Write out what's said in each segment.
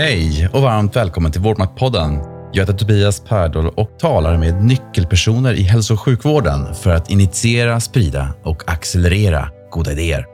Hej och varmt välkommen till Vårdmaktpodden. Jag heter Tobias Pärdol och talar med nyckelpersoner i hälso och sjukvården för att initiera, sprida och accelerera goda idéer.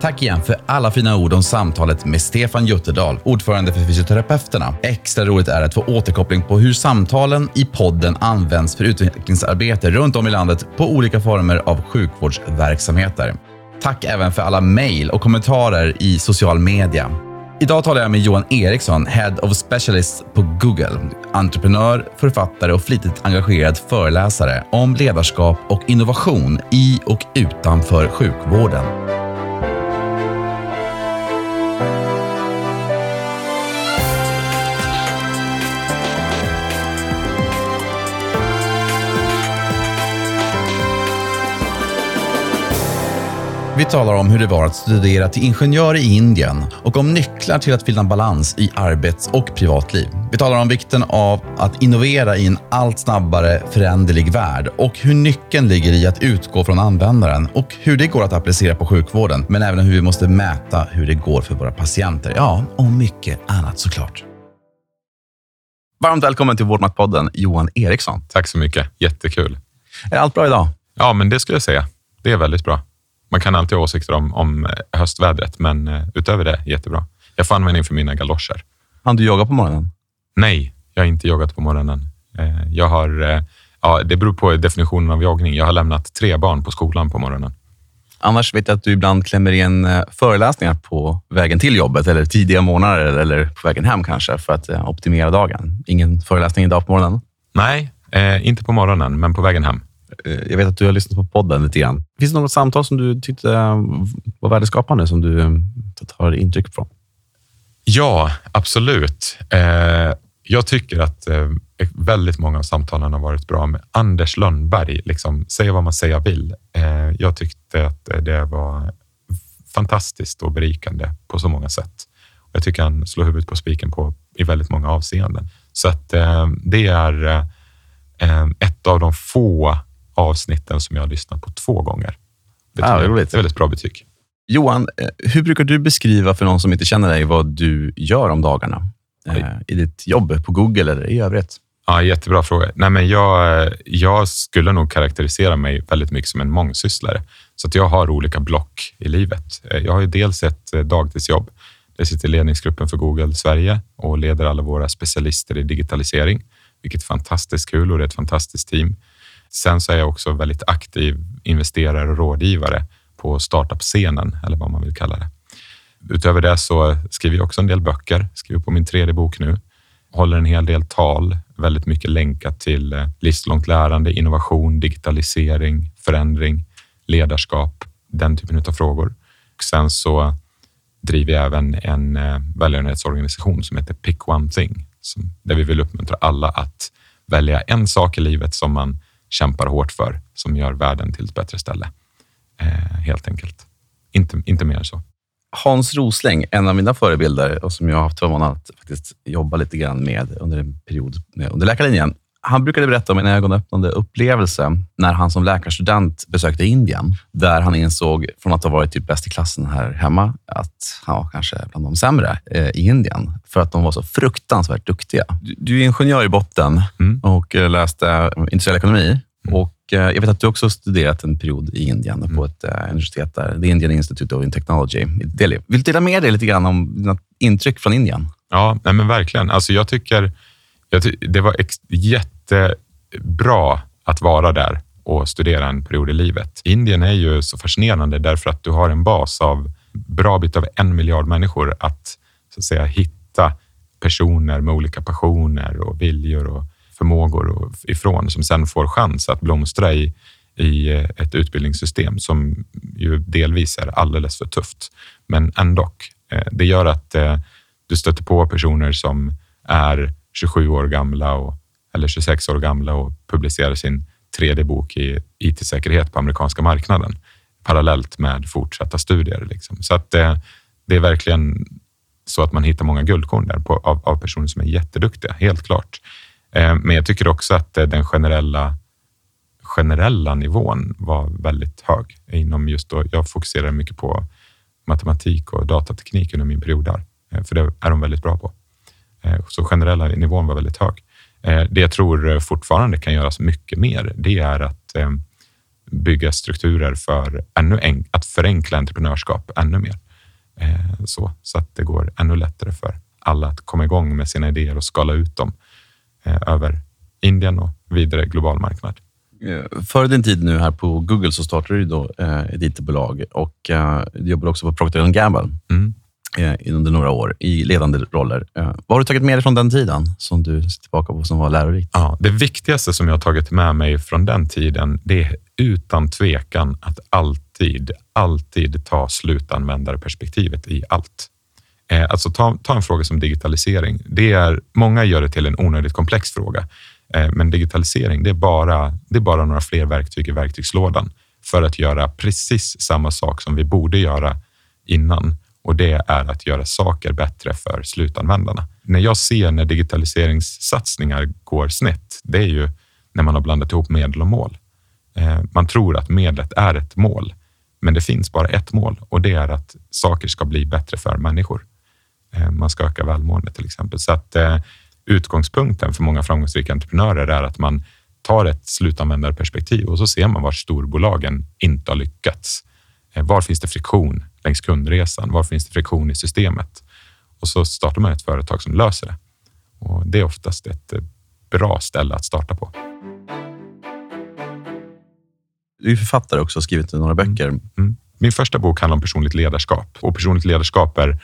Tack igen för alla fina ord om samtalet med Stefan Jutterdal, ordförande för Fysioterapeuterna. Extra roligt är att få återkoppling på hur samtalen i podden används för utvecklingsarbete runt om i landet på olika former av sjukvårdsverksamheter. Tack även för alla mejl och kommentarer i social media. Idag talar jag med Johan Eriksson, Head of Specialists på Google. Entreprenör, författare och flitigt engagerad föreläsare om ledarskap och innovation i och utanför sjukvården. Vi talar om hur det var att studera till ingenjör i Indien och om nycklar till att finna balans i arbets och privatliv. Vi talar om vikten av att innovera i en allt snabbare föränderlig värld och hur nyckeln ligger i att utgå från användaren och hur det går att applicera på sjukvården, men även hur vi måste mäta hur det går för våra patienter. Ja, och mycket annat såklart. Varmt välkommen till Vårdmaktpodden, Johan Eriksson. Tack så mycket. Jättekul. Är allt bra idag? Ja, men det skulle jag säga. Det är väldigt bra. Man kan alltid ha åsikter om, om höstvädret, men eh, utöver det, jättebra. Jag får användning för mina galoscher. Han du jogga på morgonen? Nej, jag har inte joggat på morgonen. Eh, jag har, eh, ja, det beror på definitionen av joggning. Jag har lämnat tre barn på skolan på morgonen. Annars vet jag att du ibland klämmer in föreläsningar på vägen till jobbet eller tidiga morgnar eller på vägen hem kanske för att optimera dagen. Ingen föreläsning idag på morgonen? Nej, eh, inte på morgonen, men på vägen hem. Eh, jag vet att du har lyssnat på podden lite grann. Finns det något samtal som du tyckte eh, var värdeskapande som du eh, tar intryck från? Ja, absolut. Jag tycker att väldigt många av samtalen har varit bra med Anders Lönnberg. Liksom, säga vad man säga vill. Jag tyckte att det var fantastiskt och berikande på så många sätt. Jag tycker han slår huvudet på spiken på i väldigt många avseenden. Så att det är ett av de få avsnitten som jag har lyssnat på två gånger. Det, ah, roligt. det är väldigt bra betyg. Johan, eh, hur brukar du beskriva för någon som inte känner dig vad du gör om dagarna? Eh, I ditt jobb på Google eller i övrigt? Ja, jättebra fråga. Nej, men jag, jag skulle nog karaktärisera mig väldigt mycket som en mångsysslare. Så att jag har olika block i livet. Eh, jag har ju dels ett dagtidsjobb. Jag sitter i ledningsgruppen för Google Sverige och leder alla våra specialister i digitalisering, vilket är fantastiskt kul och det är ett fantastiskt team. Sen så är jag också väldigt aktiv investerare och rådgivare på startup-scenen, eller vad man vill kalla det. Utöver det så skriver jag också en del böcker, skriver på min tredje bok nu, håller en hel del tal, väldigt mycket länkat till eh, livslångt lärande, innovation, digitalisering, förändring, ledarskap, den typen av frågor. Och sen så driver jag även en eh, välgörenhetsorganisation som heter Pick One Thing, där vi vill uppmuntra alla att välja en sak i livet som man kämpar hårt för, som gör världen till ett bättre ställe. Eh, helt enkelt. Inte, inte mer än så. Hans Rosling, en av mina förebilder och som jag har haft förmånen att faktiskt jobba lite grann med under en period under läkarlinjen. Han brukade berätta om en ögonöppnande upplevelse när han som läkarstudent besökte Indien, där han insåg, från att ha varit typ bäst i klassen här hemma, att han var kanske bland de sämre eh, i Indien, för att de var så fruktansvärt duktiga. Du, är ingenjör i botten mm. och eh, läste industriell ekonomi. Mm. Och eh, jag vet att du också studerat en period i Indien mm. på ett universitet där, The Indian Institute of Technology i Delhi. Vill du dela med dig lite grann om dina intryck från Indien? Ja, nej men verkligen. Alltså jag tycker det var jättebra att vara där och studera en period i livet. Indien är ju så fascinerande därför att du har en bas av bra bit av en miljard människor att, så att säga, hitta personer med olika passioner och viljor och förmågor ifrån som sen får chans att blomstra i, i eh, ett utbildningssystem som ju delvis är alldeles för tufft. Men ändå. Eh, det gör att eh, du stöter på personer som är 27 år gamla och, eller 26 år gamla och publicerar sin tredje bok i IT-säkerhet på amerikanska marknaden parallellt med fortsatta studier. Liksom. Så att det, det, är verkligen så att man hittar många guldkorn där på, av, av, personer som är jätteduktiga, helt klart. Eh, men jag tycker också att eh, den generella generella nivån var väldigt hög inom just då. Jag fokuserar mycket på matematik och datateknik under min period där. Eh, för det är de väldigt bra på. Eh, så generella nivån var väldigt hög. Det jag tror fortfarande kan göras mycket mer, det är att bygga strukturer för ännu en, att förenkla entreprenörskap ännu mer. Så, så att det går ännu lättare för alla att komma igång med sina idéer och skala ut dem över Indien och vidare global marknad. Eh, före din tid nu här på Google så startade du då, eh, ett IT-bolag och eh, du jobbar också på Procter Gamble mm eh, under några år i ledande roller. Eh, vad har du tagit med dig från den tiden som du ser tillbaka på som var lärorikt? Ja, det viktigaste som jag har tagit med mig från den tiden, det är utan tvekan att alltid, alltid ta slutanvändarperspektivet i allt. Eh, alltså ta, ta en fråga som digitalisering. Det är, många gör det till en onödigt komplex fråga. Eh, men digitalisering, det är, bara, det är bara några fler verktyg i verktygslådan för att göra precis samma sak som vi borde göra innan och det är att göra saker bättre för slutanvändarna. När jag ser när digitaliseringssatsningar går snett, det är ju när man har blandat ihop medel och mål. Eh, man tror att medlet är ett mål, men det finns bara ett mål och det är att saker ska bli bättre för människor. Eh, man ska öka välmående till exempel. Så att eh, utgångspunkten för många framgångsrika entreprenörer är att man tar ett slutanvändarperspektiv och så ser man var storbolagen inte har lyckats. Var finns det friktion längs kundresan? Var finns det friktion i systemet? Och så startar man ett företag som löser det. Och det är oftast ett eh, bra ställe att starta på. Du är författare också och skrivit några böcker. Mm. Mm. Min första bok handlar om personligt ledarskap och personligt ledarskap är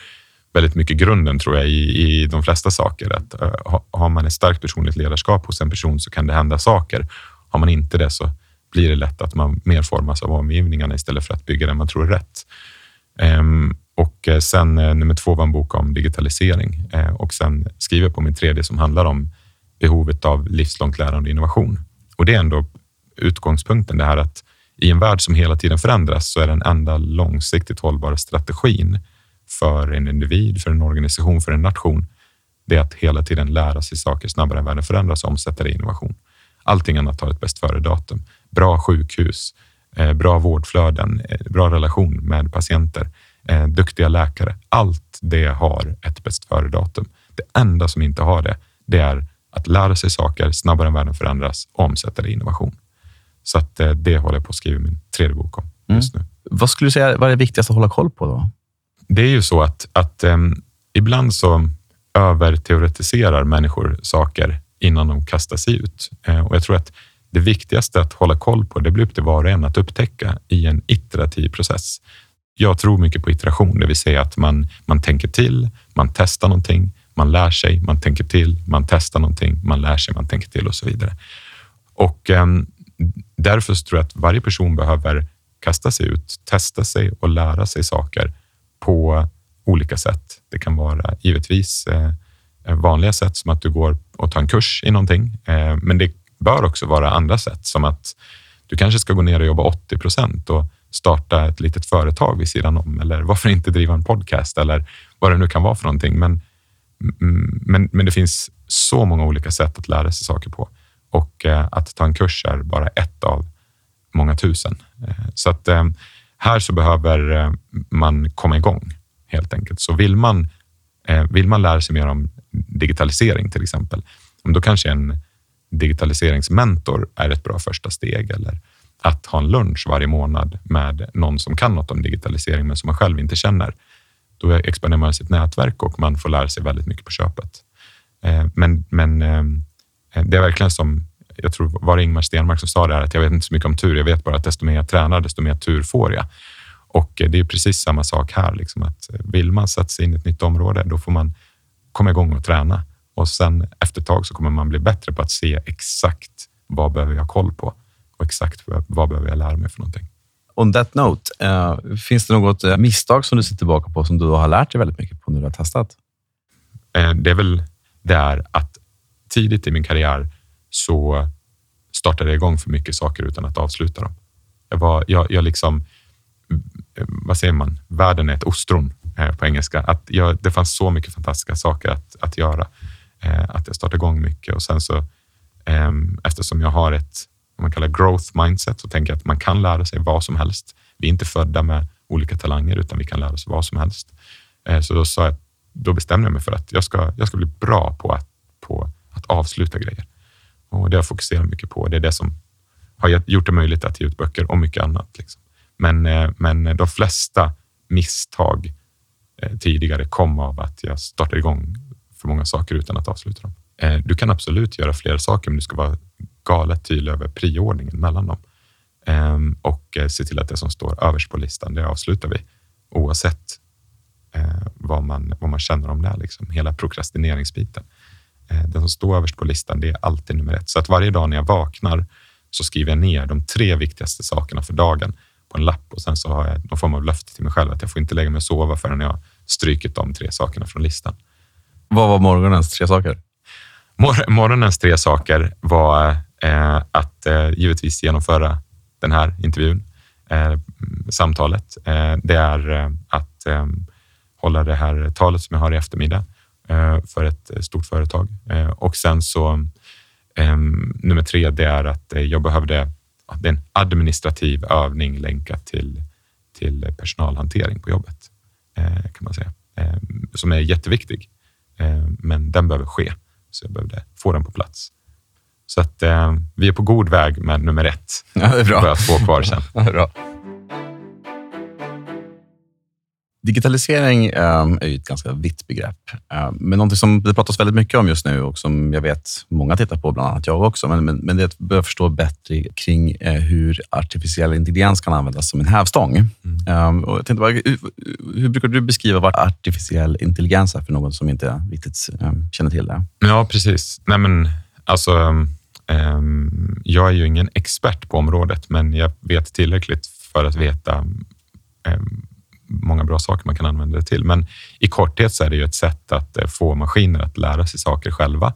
väldigt mycket grunden tror jag i, i de flesta saker. Att, uh, har man ett starkt personligt ledarskap hos en person så kan det hända saker. Har man inte det så blir det lätt att man mer formas av omgivningarna istället för att bygga det man tror är rätt. Ehm, och eh, sen eh, nummer två var en bok om digitalisering eh, och sen skriver på min tredje som handlar om behovet av livslångt lärande och innovation. Och det är ändå utgångspunkten det här att i en värld som hela tiden förändras så är den enda långsiktigt hållbara strategin för en individ, för en organisation, för en nation, det är att hela tiden lära sig saker snabbare än världen förändras och omsätta det i innovation. Allting annat har ett bäst före-datum. Bra sjukhus, eh, bra vårdflöden, eh, bra relation med patienter, eh, duktiga läkare. Allt det har ett bäst före-datum. Det enda som inte har det, det är att lära sig saker snabbare än världen förändras och omsätta det i innovation. Så att det håller jag på att skriva min tredje bok om just mm. nu. Vad skulle du säga var det viktigaste att hålla koll på då? det är ju så att, att um, ibland så överteoretiserar människor saker innan de kastar sig ut. Och jag tror att det viktigaste att hålla koll på, det blir upp till var och en att upptäcka i en iterativ process. Jag tror mycket på iteration, det vill säga att man, man tänker till, man testar någonting, man lär sig, man tänker till, man testar någonting, man lär sig, man tänker till och så vidare. Och um, därför tror jag att varje person behöver kasta sig ut, testa sig och lära sig saker på olika sätt. Det kan vara givetvis eh, vanliga sätt som att du går och tar en kurs i någonting, eh, men det bör också vara andra sätt som att du kanske ska gå ner och jobba 80 procent och starta ett litet företag vid sidan om eller varför inte driva en podcast eller vad det nu kan vara för någonting. Men, mm, men, men det finns så många olika sätt att lära sig saker på och eh, att ta en kurs är bara ett av många tusen. Eh, så att eh, här så behöver eh, man komma igång helt enkelt. Så vill man, eh, vill man lära sig mer om digitalisering till exempel, då kanske en digitaliseringsmentor är ett bra första steg eller att ha en lunch varje månad med någon som kan något om digitalisering men som man själv inte känner. Då expanderar man sitt nätverk och man får lära sig väldigt mycket på köpet. Eh, men, men eh, det är verkligen som jag tror var det Ingmar Stenmark som sa det här, att jag vet inte så mycket om tur. Jag vet bara att desto mer jag tränar, desto mer tur får jag. Och eh, det är precis samma sak här. Liksom att vill man sätta sig in i ett nytt område, då får man komma igång och träna. Och sen efter ett tag så kommer man bli bättre på att se exakt vad behöver jag koll på och exakt vad behöver jag lära mig för någonting. On that note, uh, finns det något uh, misstag som du ser tillbaka på som du har lärt dig väldigt mycket på när du har testat? Uh, det är väl det är att tidigt i min karriär så startade jag igång för mycket saker utan att avsluta dem. Jag, var, jag, jag liksom, vad säger man, världen är ett ostron eh, på engelska. Att jag, det fanns så mycket fantastiska saker att, att göra. Eh, att jag startar igång mycket och sen så eh, eftersom jag har ett vad man kallar growth mindset så tänker jag att man kan lära sig vad som helst. Vi är inte födda med olika talanger utan vi kan lära oss vad som helst. Eh, så då sa jag då bestämde jag mig för att jag ska, jag ska bli bra på att, på att avsluta grejer. Och det har jag fokuserat mycket på. Det är det som har gjort det möjligt att ge ut böcker och mycket annat. Liksom. Men, eh, men de flesta misstag eh, tidigare kom av att jag startade igång för många saker utan att avsluta dem. Eh, du kan absolut göra fler saker, men du ska vara galet tydlig över prioordningen mellan dem ehm, och eh, se till att det som står överst på listan, det avslutar vi oavsett eh, vad man, vad man känner om det. Liksom. Hela prokrastineringsbiten. Den som står överst på listan, det är alltid nummer ett. Så att varje dag när jag vaknar så skriver jag ner de tre viktigaste sakerna för dagen på en lapp och sen så har jag någon form av löfte till mig själv att jag får inte lägga mig och sova förrän jag strukit strykit de tre sakerna från listan. Vad var morgonens tre saker? Mor morgonens tre saker var eh, att eh, givetvis genomföra den här intervjun, eh, samtalet. Eh, det är eh, att eh, hålla det här talet som jag har i eftermiddag eh, för ett stort företag eh, och sen så eh, nummer tre, det är att jag behövde det är en administrativ övning länkat till, till personalhantering på jobbet, kan man säga, som är jätteviktig. Eh, men den behöver ske, så jag behövde få den på plats. Så att vi är på god väg med nummer ett. Ja, det är bra. Bara två kvar sen. Ja, bra. Digitalisering um, är ju ett ganska vitt begrepp, uh, men något som det pratas väldigt mycket om just nu och som jag vet många tittar på, bland annat jag också, men, men, men det är att börja förstå bättre kring uh, hur artificiell intelligens kan användas som en hävstång. Mm. Um, och jag tänkte bara, hur, hur, brukar du beskriva vad artificiell intelligens är för någon som inte riktigt känner till det? Ja, precis. Nej, men, alltså, jag är ju ingen expert på området, men jag vet tillräckligt för att veta många bra saker man kan använda det till. Men i korthet så är det ju ett sätt att eh, få maskiner att lära sig saker själva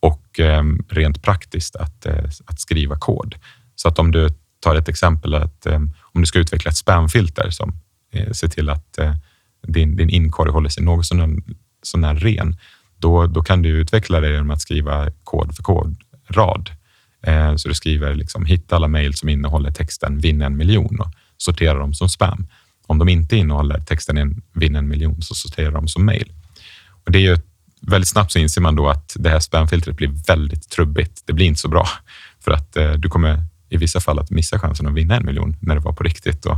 och ehm, rent praktiskt att, eh, att skriva kod. Så att om du tar ett exempel att ehm, om du ska utveckla ett spamfilter som eh, ser till att din, din inkorg håller sig något sånär ren, då, då kan du utveckla det genom att skriva kod för kod-rad. Så du skriver liksom, hitta alla mejl som innehåller texten vinn en miljon och sortera dem som spam. Om de inte innehåller texten en, en miljon så sorterar de som mejl. det är ju väldigt snabbt så inser man då att det här spamfiltret blir väldigt trubbigt. Det blir inte så bra för att eh, du kommer i vissa fall att missa chansen att vinna en miljon när det var på riktigt och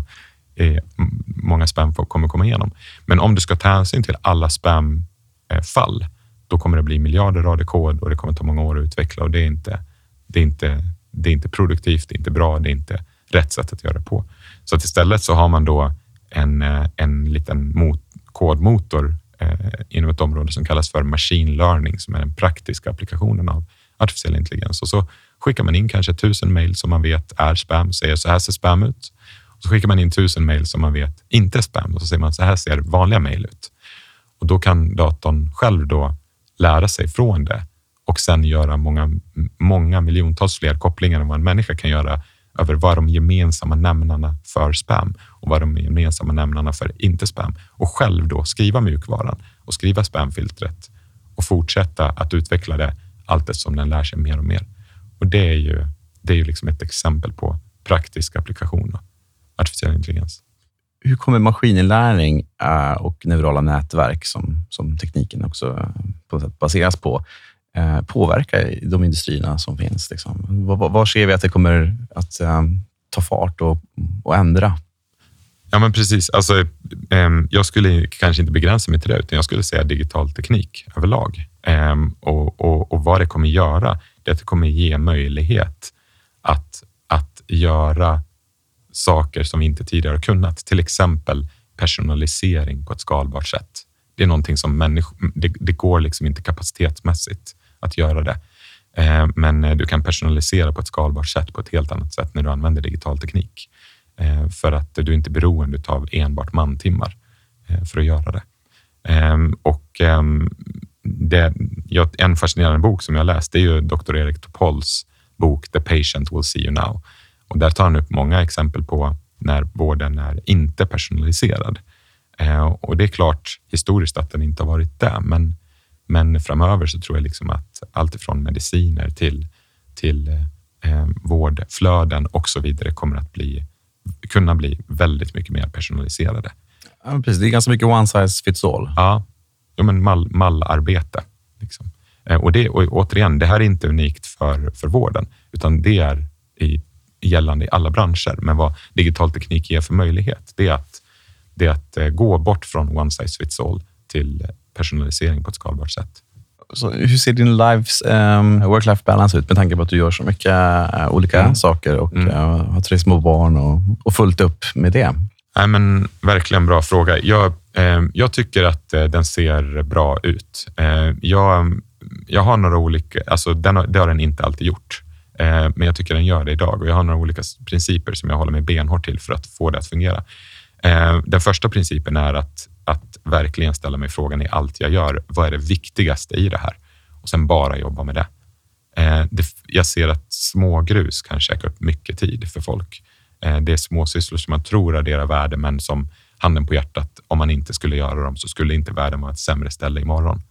eh, många spam kommer komma igenom. Men om du ska ta hänsyn till alla spamfall, eh, då kommer det bli miljarder rader kod och det kommer ta många år att utveckla och det är inte, det är inte, det är inte produktivt, det är inte bra, det är inte rätt sätt att göra det på. Så att istället så har man då en, eh, en liten mot, kodmotor eh, inom ett område som kallas för machine learning, som är den praktiska applikationen av artificiell intelligens. Och så skickar man in kanske tusen mejl som man vet är spam, säger så här ser spam ut. Och så skickar man in tusen mejl som man vet inte är spam och så säger man så här ser vanliga mejl ut. Och då kan datorn själv då lära sig från det och sen göra många, många miljontals fler kopplingar än vad en människa kan göra över vad de gemensamma nämnarna för spam och vad de gemensamma nämnarna för inte spam och själv då skriva mjukvaran och skriva spamfiltret och fortsätta att utveckla det allt eftersom den lär sig mer och mer. Och det är ju, det är ju liksom ett exempel på praktisk applikation av artificiell intelligens. Hur kommer maskininlärning eh, och neurala nätverk, som, som tekniken också eh, på sätt baseras på, eh, påverka de industrierna som finns? Liksom? Var, var ser vi att det kommer att ta fart och, och ändra Ja, men precis. Alltså, ehm, jag skulle kanske inte begränsa mig till det, utan jag skulle säga digital teknik överlag. Ehm, och, och, och vad det kommer göra, det är att det kommer ge möjlighet att, att göra saker som vi inte tidigare har kunnat. Till exempel personalisering på ett skalbart sätt. Det är någonting som människor, det, det går liksom inte kapacitetsmässigt att göra det. Ehm, men du kan personalisera på ett skalbart sätt på ett helt annat sätt när du använder digital teknik. Eh, för att du inte är beroende av enbart mantimmar eh, för att göra det. Ehm, och ehm, det, en fascinerande bok som jag läst är ju Dr. Erik Topols bok The patient will see you now. Och där tar han upp många exempel på när vården är inte personaliserad. Ehm, och det är klart historiskt att den inte har varit det, men, men framöver så tror jag liksom att allt ifrån mediciner till, till eh, vårdflöden och så vidare kommer att bli kunna bli väldigt mycket mer personaliserade. Ja, precis. Det är ganska mycket one size fits all. Ja, ja, men mall, mallarbete. Liksom. Eh, och, det, och återigen, det här är inte unikt för, för vården, utan det är i, gällande i alla branscher. Men vad digital teknik ger för möjlighet, det är att, det är att eh, gå bort från one size fits all till personalisering på ett skalbart sätt. Så hur ser din lives um, work-life balance ut med tanke på att du gör så mycket uh, olika mm. saker och mm. uh, har tre små barn och, och fullt upp med det? Nej, men verkligen bra fråga. Jag, eh, jag tycker att eh, den ser bra ut. Eh, jag, jag har några olika, alltså den har, det har den inte alltid gjort, eh, men jag tycker den gör det idag och jag har några olika principer som jag håller mig benhårt till för att få det att fungera. Eh, den första principen är att, att verkligen ställa mig frågan i allt jag gör. Vad är det viktigaste i det här? Och sen bara jobba med det. Eh, det jag ser att smågrus kan käka upp mycket tid för folk. Eh, det är småsysslor som man tror adderar värde, men som handen på hjärtat, om man inte skulle göra dem så skulle inte världen vara ett sämre ställe imorgon.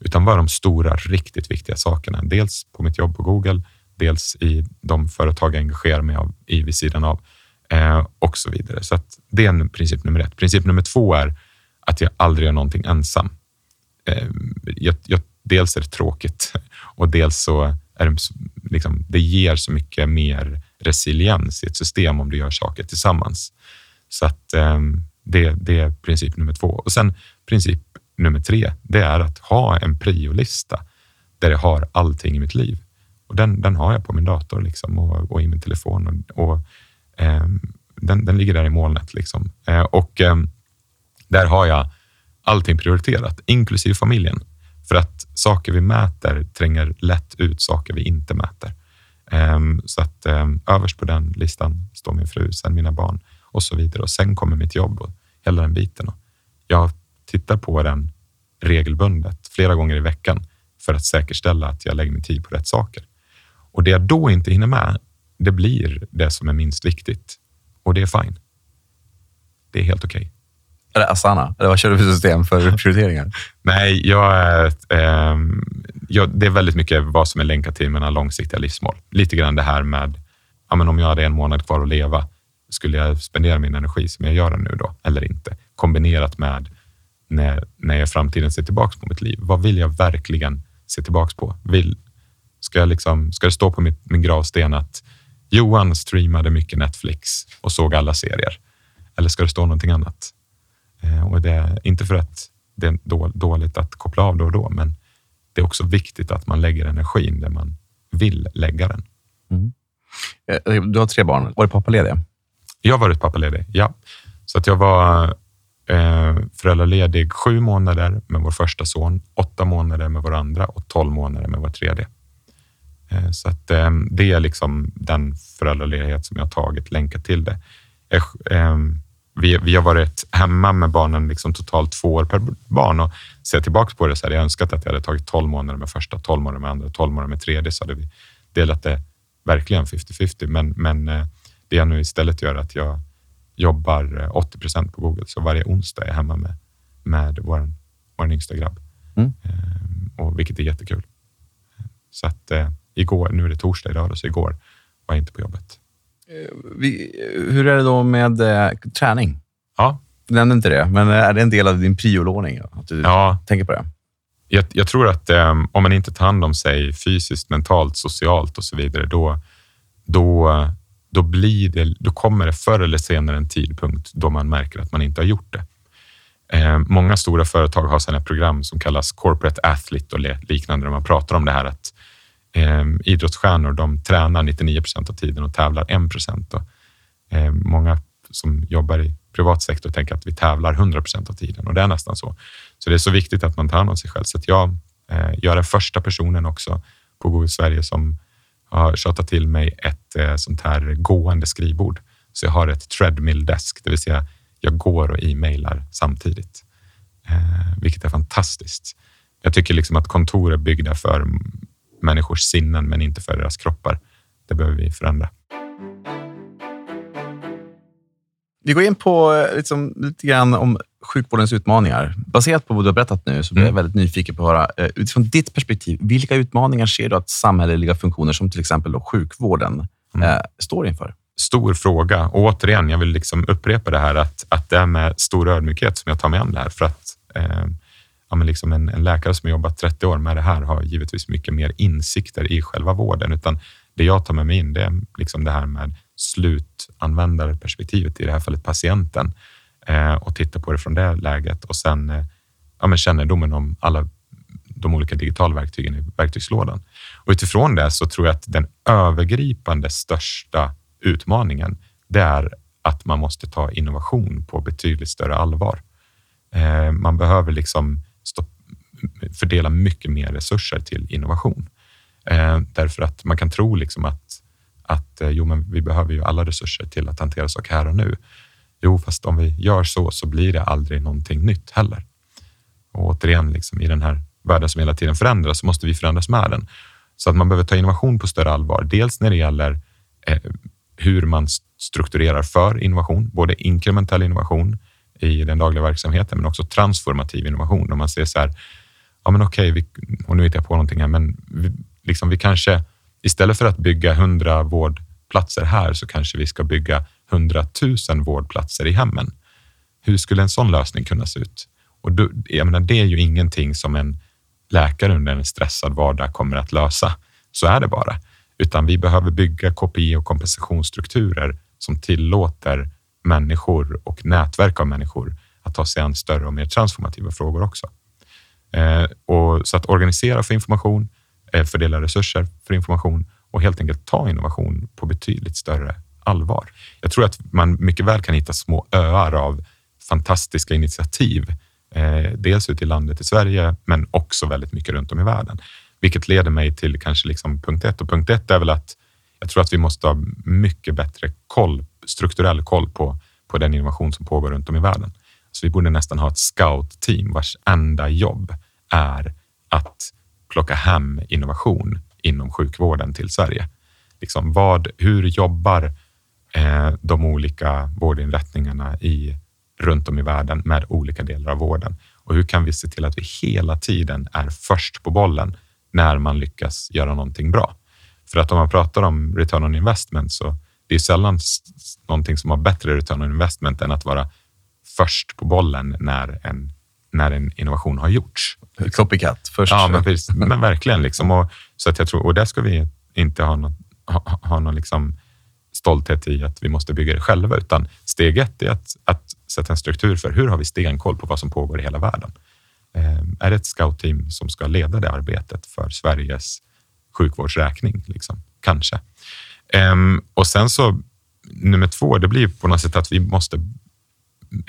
Utan vad är de stora, riktigt viktiga sakerna? Dels på mitt jobb på Google, dels i de företag jag engagerar mig i vid sidan av eh, och så vidare. Så det är en princip nummer ett. Princip nummer två är att jag aldrig gör någonting ensam. Eh, jag, jag, dels är det tråkigt och dels så är det, liksom, det ger så mycket mer resiliens i ett system om du gör saker tillsammans. Så att ehm, det, det är princip nummer två. Och sen princip nummer tre, det är att ha en priolista där jag har allting i mitt liv. Och den, den har jag på min dator liksom och, och i min telefon. Och, och eh, den, den ligger där i molnet. Liksom. Eh, och eh, där har jag allting prioriterat, inklusive familjen. För att saker vi mäter tränger lätt ut saker vi inte mäter. Ehm, så att ehm, överst på den listan står min fru, sen mina barn och så vidare. Och sen kommer mitt jobb och hela den biten. Jag tittar på den regelbundet flera gånger i veckan för att säkerställa att jag lägger min tid på rätt saker. Och det jag då inte hinner med, det blir det som är minst viktigt. Och det är fine. Det är helt okej. Okay. Det Asana? Eller vad kör du för system för prioriteringar? Nej, jag är, eh, jag, det är väldigt mycket vad som är länkat till mina långsiktiga livsmål. Lite grann det här med, ja, men om jag hade en månad kvar att leva, skulle jag spendera min energi som jag gör nu då, eller inte? Kombinerat med när, när jag i framtiden ser tillbaka på mitt liv. Vad vill jag verkligen se tillbaka på? Vill, ska, jag liksom, ska det stå på mitt, min gravsten att Johan streamade mycket Netflix och såg alla serier? Eller ska det stå någonting annat? Eh, och det är inte för att det är dåligt att koppla av då och då, men det är också viktigt att man lägger energin där man vill lägga den. Mm. Eh, du har tre barn. Var du pappaledig? Jag har varit pappaledig, ja. Så att jag var eh, föräldraledig sju månader med vår första son, åtta månader med vår andra och tolv månader med vår tredje. Eh, så att eh, det är liksom den föräldraledighet som jag har tagit, länkat till det. Jag, eh, vi, vi har varit hemma med barnen liksom totalt två år per barn och ser tillbaka på det så hade jag önskat att jag hade tagit 12 månader med första, 12 månader med andra, 12 månader med tredje så hade vi delat det verkligen 50-50. Men, men eh, det jag nu istället gör är att jag jobbar 80 eh, procent på Google, så varje onsdag är jag hemma med, med vår, vår yngsta grabb, mm. Ehm, och vilket är jättekul. Så att eh, igår, nu är det torsdag idag, så igår var jag inte på jobbet. Eh, vi, hur är det då med eh, träning? Ja. Du nämnde inte det, men är det en del av din priolåning? Att du ja. tänker på det? Jag, jag tror att eh, om man inte tar hand om sig fysiskt, mentalt, socialt och så vidare, då, då, då, blir det, då kommer det förr eller senare en tidpunkt då man märker att man inte har gjort det. Eh, många stora företag har sådana program som kallas corporate athlete och liknande, där man pratar om det här att eh, idrottsstjärnor de tränar 99 procent av tiden och tävlar 1 procent. Eh, många som jobbar i privat sektor tänker att vi tävlar 100 procent av tiden och det är nästan så. Så det är så viktigt att man tar hand om sig själv. Så att jag, eh, jag är den första personen också på Google Sverige som har tjatat till mig ett eh, sånt här gående skrivbord. Så jag har ett treadmill desk, det vill säga jag går och e-mailar samtidigt, eh, vilket är fantastiskt. Jag tycker liksom att kontor är byggda för människors sinnen, men inte för deras kroppar. Det behöver vi förändra. Vi går in på eh, liksom, lite grann om sjukvårdens utmaningar. Baserat på vad du har berättat nu så blir jag mm. väldigt nyfiken på att höra, eh, utifrån ditt perspektiv, vilka utmaningar ser du att samhälleliga funktioner som till exempel då sjukvården mm. eh, står inför? Stor fråga. Och återigen, jag vill liksom upprepa det här att, att det är med stor ödmjukhet som jag tar mig an det här. För att eh, ja, men liksom en, en läkare som jobbat 30 år med det här har givetvis mycket mer insikter i själva vården, utan det jag tar med mig in det är liksom det här med slutanvändarperspektivet, i det här fallet patienten, eh, och titta på det från det läget och sen eh, ja, men kännedomen om alla de olika digitala verktygen i verktygslådan. Och utifrån det så tror jag att den övergripande största utmaningen, det är att man måste ta innovation på betydligt större allvar. Eh, man behöver liksom fördela mycket mer resurser till innovation. Eh, därför att man kan tro liksom att, att eh, jo, men vi behöver ju alla resurser till att hantera saker här och nu. Jo, fast om vi gör så så blir det aldrig någonting nytt heller. Och återigen, liksom, i den här världen som hela tiden förändras så måste vi förändras med den. Så att man behöver ta innovation på större allvar. Dels när det gäller eh, hur man strukturerar för innovation, både inkrementell innovation i den dagliga verksamheten, men också transformativ innovation. Om man ser så här, ja men okej, vi, och nu hittar jag på någonting här, men vi, liksom vi kanske istället för att bygga hundra vårdplatser här så kanske vi ska bygga hundratusen vårdplatser i hemmen. Hur skulle en sån lösning kunna se ut? Och då, jag menar, det är ju ingenting som en läkare under en stressad vardag kommer att lösa. Så är det bara. Utan vi behöver bygga KPI och kompensationsstrukturer som tillåter människor och nätverk av människor att ta sig an större och mer transformativa frågor också. Eh, och så att organisera för information, eh, fördela resurser för information och helt enkelt ta innovation på betydligt större allvar. Jag tror att man mycket väl kan hitta små öar av fantastiska initiativ Eh, dels ute i landet i Sverige, men också väldigt mycket runt om i världen. Vilket leder mig till kanske liksom punkt ett. Och punkt ett är väl att jag tror att vi måste ha mycket bättre koll, strukturell koll på, på den innovation som pågår runt om i världen. Så vi borde nästan ha ett scout-team vars enda jobb är att plocka hem innovation inom sjukvården till Sverige. Liksom vad, hur jobbar eh, de olika vårdinrättningarna i runt om i världen med olika delar av vården. Och hur kan vi se till att vi hela tiden är först på bollen när man lyckas göra någonting bra? För att om man pratar om return on investment så det är sällan någonting som har bättre return on investment än att vara först på bollen när en, när en innovation har gjorts. Copycat först. Ja, men, men verkligen. Liksom. Och, så att jag tror, och där ska vi inte ha någon, ha, ha någon liksom stolthet i att vi måste bygga det själva, utan steg ett är att, att sätta en struktur för hur har vi stenkoll på vad som pågår i hela världen? Eh, är det ett scoutteam som ska leda det arbetet för Sveriges sjukvårdsräkning? Liksom? Kanske. Um, och sen så nummer två, det blir på något sätt att vi måste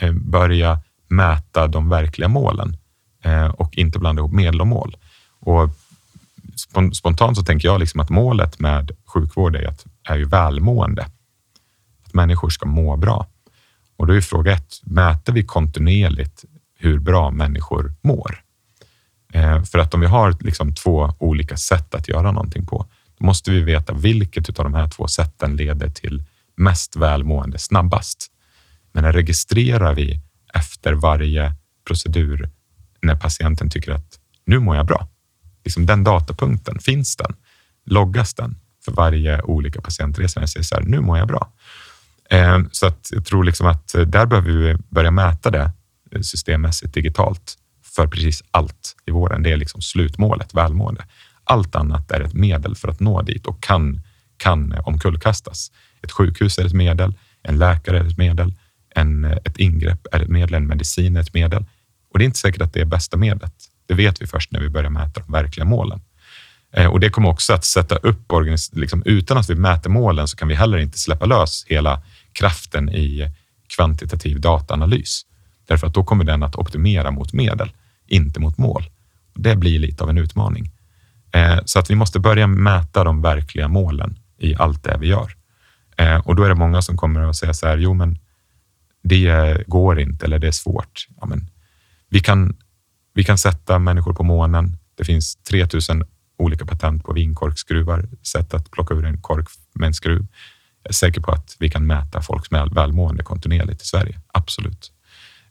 eh, börja mäta de verkliga målen eh, och inte blanda ihop medel och mål. Och spontant så tänker jag liksom att målet med sjukvård är, att, är ju välmående. Att människor ska må bra. Och då är fråga ett, mäter vi kontinuerligt hur bra människor mår? Eh, för att om vi har liksom två olika sätt att göra någonting på, måste vi veta vilket av de här två sätten leder till mest välmående snabbast. Men registrerar vi efter varje procedur när patienten tycker att nu mår jag bra? Liksom den datapunkten, finns den? Loggas den för varje olika patientresa? Jag säger så här, nu mår jag bra. Eh, så att jag tror liksom att eh, där behöver vi börja mäta det eh, systemmässigt digitalt för precis allt i vården. Det är liksom slutmålet, välmående. Allt annat är ett medel för att nå dit och kan, kan omkullkastas. Ett sjukhus är ett medel, en läkare är ett medel, en, ett ingrepp är ett medel, en medicin är ett medel. Och det är inte säkert att det är bästa medlet. Det vet vi först när vi börjar mäta de verkliga målen. Eh, och det kommer också att sätta upp, liksom, utan att vi mäter målen så kan vi heller inte släppa lös hela kraften i kvantitativ dataanalys. Därför att då kommer den att optimera mot medel, inte mot mål. Det blir lite av en utmaning. Eh, så att vi måste börja mäta de verkliga målen i allt det vi gör. Eh, och då är det många som kommer att säga så här, jo men det går inte eller det är svårt. Ja, men vi, kan, vi kan sätta människor på månen. Det finns 3000 olika patent på vinkorkskruvar, sätt att plocka ur en kork med en skruv. Jag är säker på att vi kan mäta folks välmående kontinuerligt i Sverige. Absolut.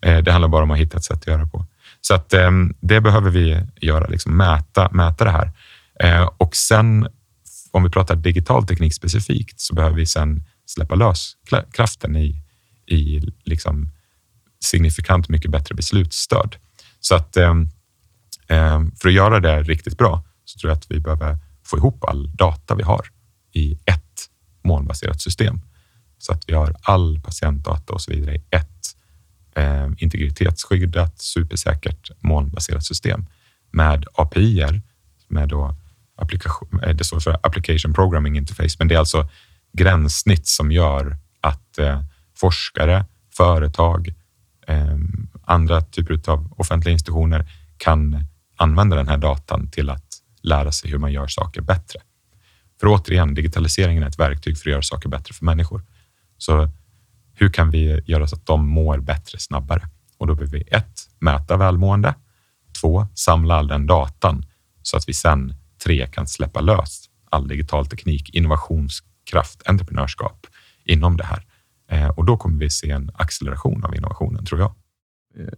Eh, det handlar bara om att hitta ett sätt att göra på. Så att ehm, det behöver vi göra, liksom mäta, mäta det här. Eh, och sen om vi pratar digital teknik specifikt så behöver vi sen släppa lös kraften i, i liksom signifikant mycket bättre beslutsstöd. Så att eh, eh, för att göra det riktigt bra så tror jag att vi behöver få ihop all data vi har i ett molnbaserat system. Så att vi har all patientdata och så vidare i ett eh, integritetsskyddat, supersäkert molnbaserat system med API, med då applikation, eh, det står för Application Programming Interface, men det är alltså gränssnitt som gör att eh, forskare, företag, eh, andra typer av offentliga institutioner kan använda den här datan till att lära sig hur man gör saker bättre. För återigen, digitaliseringen är ett verktyg för att göra saker bättre för människor. Så hur kan vi göra så att de mår bättre snabbare? Och då behöver vi ett, mäta välmående. Två, samla all den datan så att vi sen tre kan släppa lös all digital teknik, innovationskraft, entreprenörskap inom det här. Eh, och då kommer vi se en acceleration av innovationen, tror jag.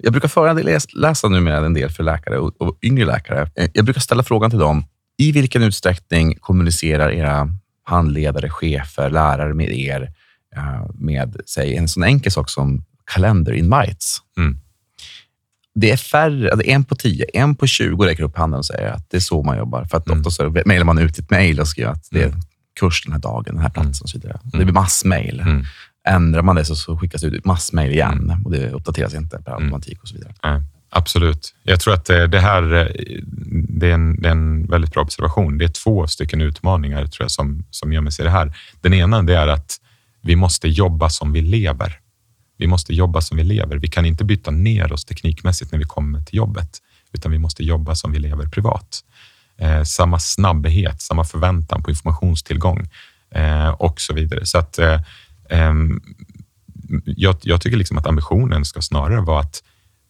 Jag brukar föreläsa numera en del för läkare och, yngre läkare. Eh, jag brukar ställa frågan till dem, i vilken utsträckning kommunicerar era handledare, chefer, lärare med er eh, med säg, en sån enkel sak som kalender invites? Mm. Det är färre, alltså en på tio, en på tjugo räcker upp handen och säger att det är så man jobbar. För att mm. ofta så mejlar man ut ett mejl och skriver att det är mm. kurs den här dagen, den här platsen och så vidare. Mm. Det blir massmejl. Mm. Ändrar man det så, så skickas det ut massmejl igen mm. och det uppdateras inte per mm. automatik och så vidare. Nej, absolut. Jag tror att eh, det här eh, det är, en, det är en väldigt bra observation. Det är två stycken utmaningar tror jag, som, som gör mig se det här. Den ena det är att vi måste jobba som vi lever. Vi måste jobba som vi lever. Vi kan inte byta ner oss teknikmässigt när vi kommer till jobbet, utan vi måste jobba som vi lever privat. Eh, samma snabbhet, samma förväntan på informationstillgång eh, och så vidare. Så att eh, eh, jag, jag, tycker liksom att ambitionen ska snarare vara att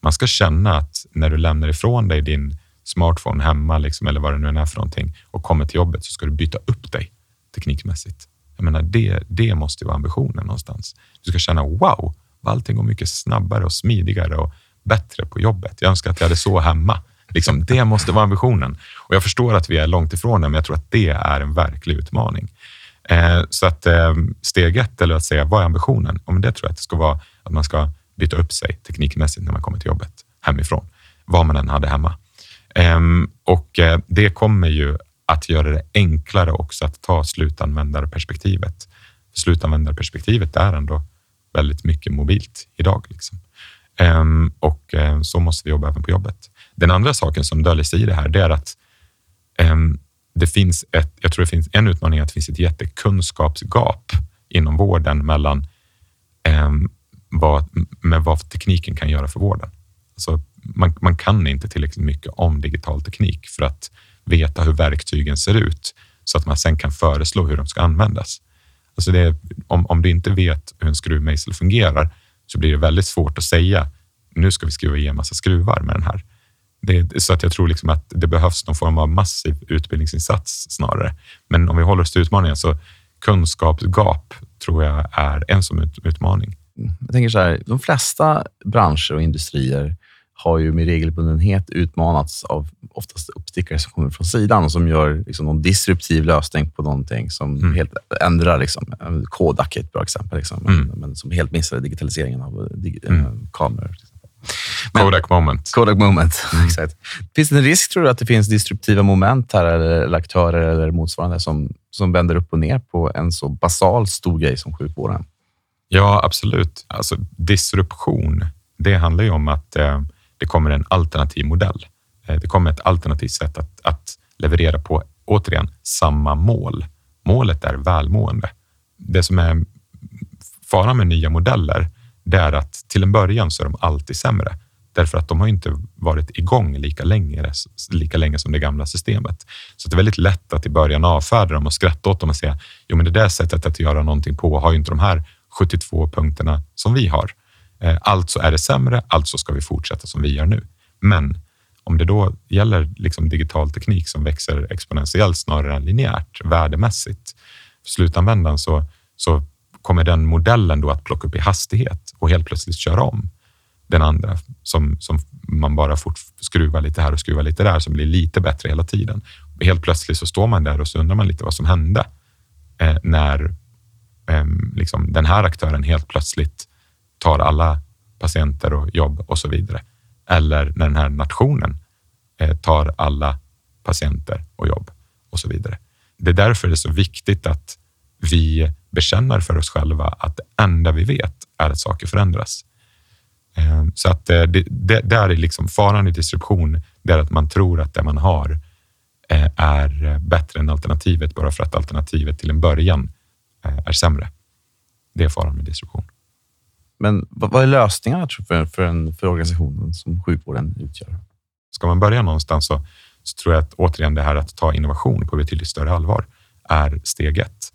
man ska känna att när du lämnar ifrån dig din smartphone hemma liksom, eller vad det nu än är för någonting och kommer till jobbet så ska du byta upp dig teknikmässigt. Jag menar, det, det måste vara ambitionen någonstans. Du ska känna wow, allting går mycket snabbare och smidigare och bättre på jobbet. Jag önskar att jag hade så hemma. Liksom, det måste vara ambitionen. Och Jag förstår att vi är långt ifrån det, men jag tror att det är en verklig utmaning. Eh, så att eh, steg ett, eller att säga vad är ambitionen? Ja, det tror jag att det ska vara att man ska byta upp sig teknikmässigt när man kommer till jobbet hemifrån, vad man än hade hemma. Eh, och eh, det kommer ju att göra det enklare också att ta slutanvändarperspektivet. Slutanvändarperspektivet är ändå väldigt mycket mobilt idag. Liksom. Ehm, och eh, så måste vi jobba även på jobbet. Den andra saken som döljer sig i det här, det är att ehm, det finns ett, jag tror det finns en utmaning att det finns ett jättekunskapsgap inom vården mellan ehm, vad, med vad tekniken kan göra för vården. Alltså, man, man kan inte tillräckligt mycket om digital teknik för att veta hur verktygen ser ut så att man sen kan föreslå hur de ska användas. Alltså det, om, om du inte vet hur en skruvmejsel fungerar så blir det väldigt svårt att säga nu ska vi skruva i en massa skruvar med den här. Det, så att jag tror liksom att det behövs någon form av massiv utbildningsinsats snarare. Men om vi håller oss till utmaningen så kunskapsgap tror jag är en som utmaning. Mm. Jag tänker så här, de flesta branscher och industrier har ju med regelbundenhet utmanats av oftast uppstickare som kommer från sidan och som gör liksom någon disruptiv lösning på någonting som mm. helt ändrar. Liksom. Kodak är ett bra exempel, liksom, mm. men, men, som helt missade digitaliseringen av dig, mm. kameror. Men, Kodak moment. Kodak moment, mm. exakt. Finns det en risk, tror du, att det finns disruptiva moment här, eller aktörer eller motsvarande som, som vänder upp och ner på en så basal stor grej som sjukvården? Ja, absolut. Alltså, disruption, det handlar ju om att eh, det kommer en alternativ modell. Eh, det kommer ett alternativt sätt att, att leverera på, återigen, samma mål. Målet är välmående. Det som är faran med nya modeller, det är att till en början så är de alltid sämre därför att de har inte varit igång lika länge, lika länge som det gamla systemet. Så det är väldigt lätt att i början avfärda dem och skratta åt dem och säga, jo men det där sättet att göra någonting på har ju inte de här 72 punkterna som vi har. Eh, alltså är det sämre, alltså ska vi fortsätta som vi gör nu. Men om det då gäller liksom digital teknik som växer exponentiellt snarare än linjärt, värdemässigt, för slutanvändaren så, så kommer den modellen då att plocka upp i hastighet och helt plötsligt köra om den andra som, som man bara fort skruvar lite här och skruvar lite där som blir lite bättre hela tiden. Helt plötsligt så står man där och så undrar man lite vad som hände eh, när eh, liksom den här aktören helt plötsligt tar alla patienter och jobb och så vidare. Eller när den här nationen eh, tar alla patienter och jobb och så vidare. Det är därför det är så viktigt att vi bekänner för oss själva att det enda vi vet är att saker förändras. Ehm, så att eh, det, det, där är liksom faran i disruption, det är att man tror att det man har eh, är bättre än alternativet bara för att alternativet till en början är sämre. Det är faran med disruption. Men vad är lösningarna för, för, en, för organisationen som sjukvården utgör? Ska man börja någonstans så, så tror jag att återigen det här att ta innovation på betydligt större allvar är steg ett.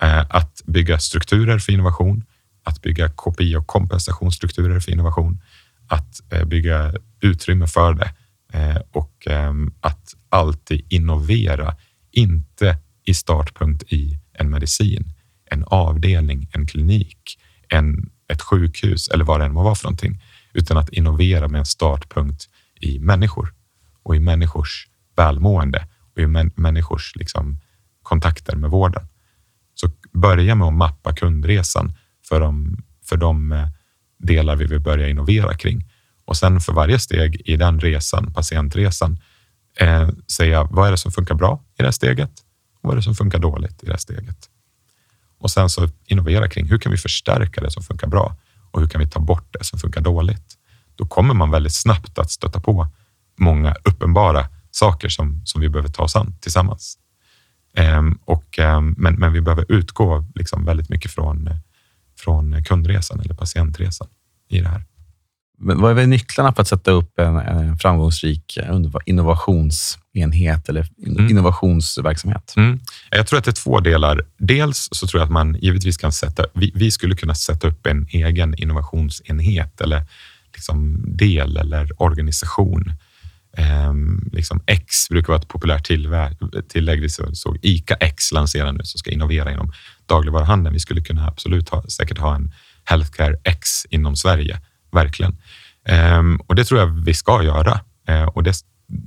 Eh, att bygga strukturer för innovation, att bygga KPI och kompensationsstrukturer för innovation, att eh, bygga utrymme för det eh, och ehm, att alltid innovera, inte i startpunkt i en medicin, en avdelning, en klinik, en, ett sjukhus eller vad det än må vara för någonting, utan att innovera med en startpunkt i människor och i människors välmående och i människors liksom, kontakter med vården. Så börja med att mappa kundresan för de, för de eh, delar vi vill börja innovera kring. Och sen för varje steg i den resan, patientresan, eh, säga vad är det som funkar bra i det här steget och vad är det som funkar dåligt i det här steget. Och sen så innovera kring hur kan vi förstärka det som funkar bra och hur kan vi ta bort det som funkar dåligt? Då kommer man väldigt snabbt att stöta på många uppenbara saker som, som vi behöver ta oss an tillsammans. Ehm, och, ehm, men, men vi behöver utgå liksom väldigt mycket från från kundresan eller patientresan i det här. Men vad är nycklarna för att sätta upp en, en framgångsrik eh, innovationsenhet eller mm. innovationsverksamhet? Mm. Jag tror att det är två delar. Dels så tror jag att man givetvis kan sätta, vi, vi skulle kunna sätta upp en egen innovationsenhet eller liksom del eller organisation. Um, liksom X brukar vara ett populärt tillägg. Vi såg ICA X lansera nu som ska innovera inom dagligvaruhandeln. Vi skulle kunna absolut ha, säkert ha en Healthcare X inom Sverige, verkligen. Um, och det tror jag vi ska göra. Uh, och, det,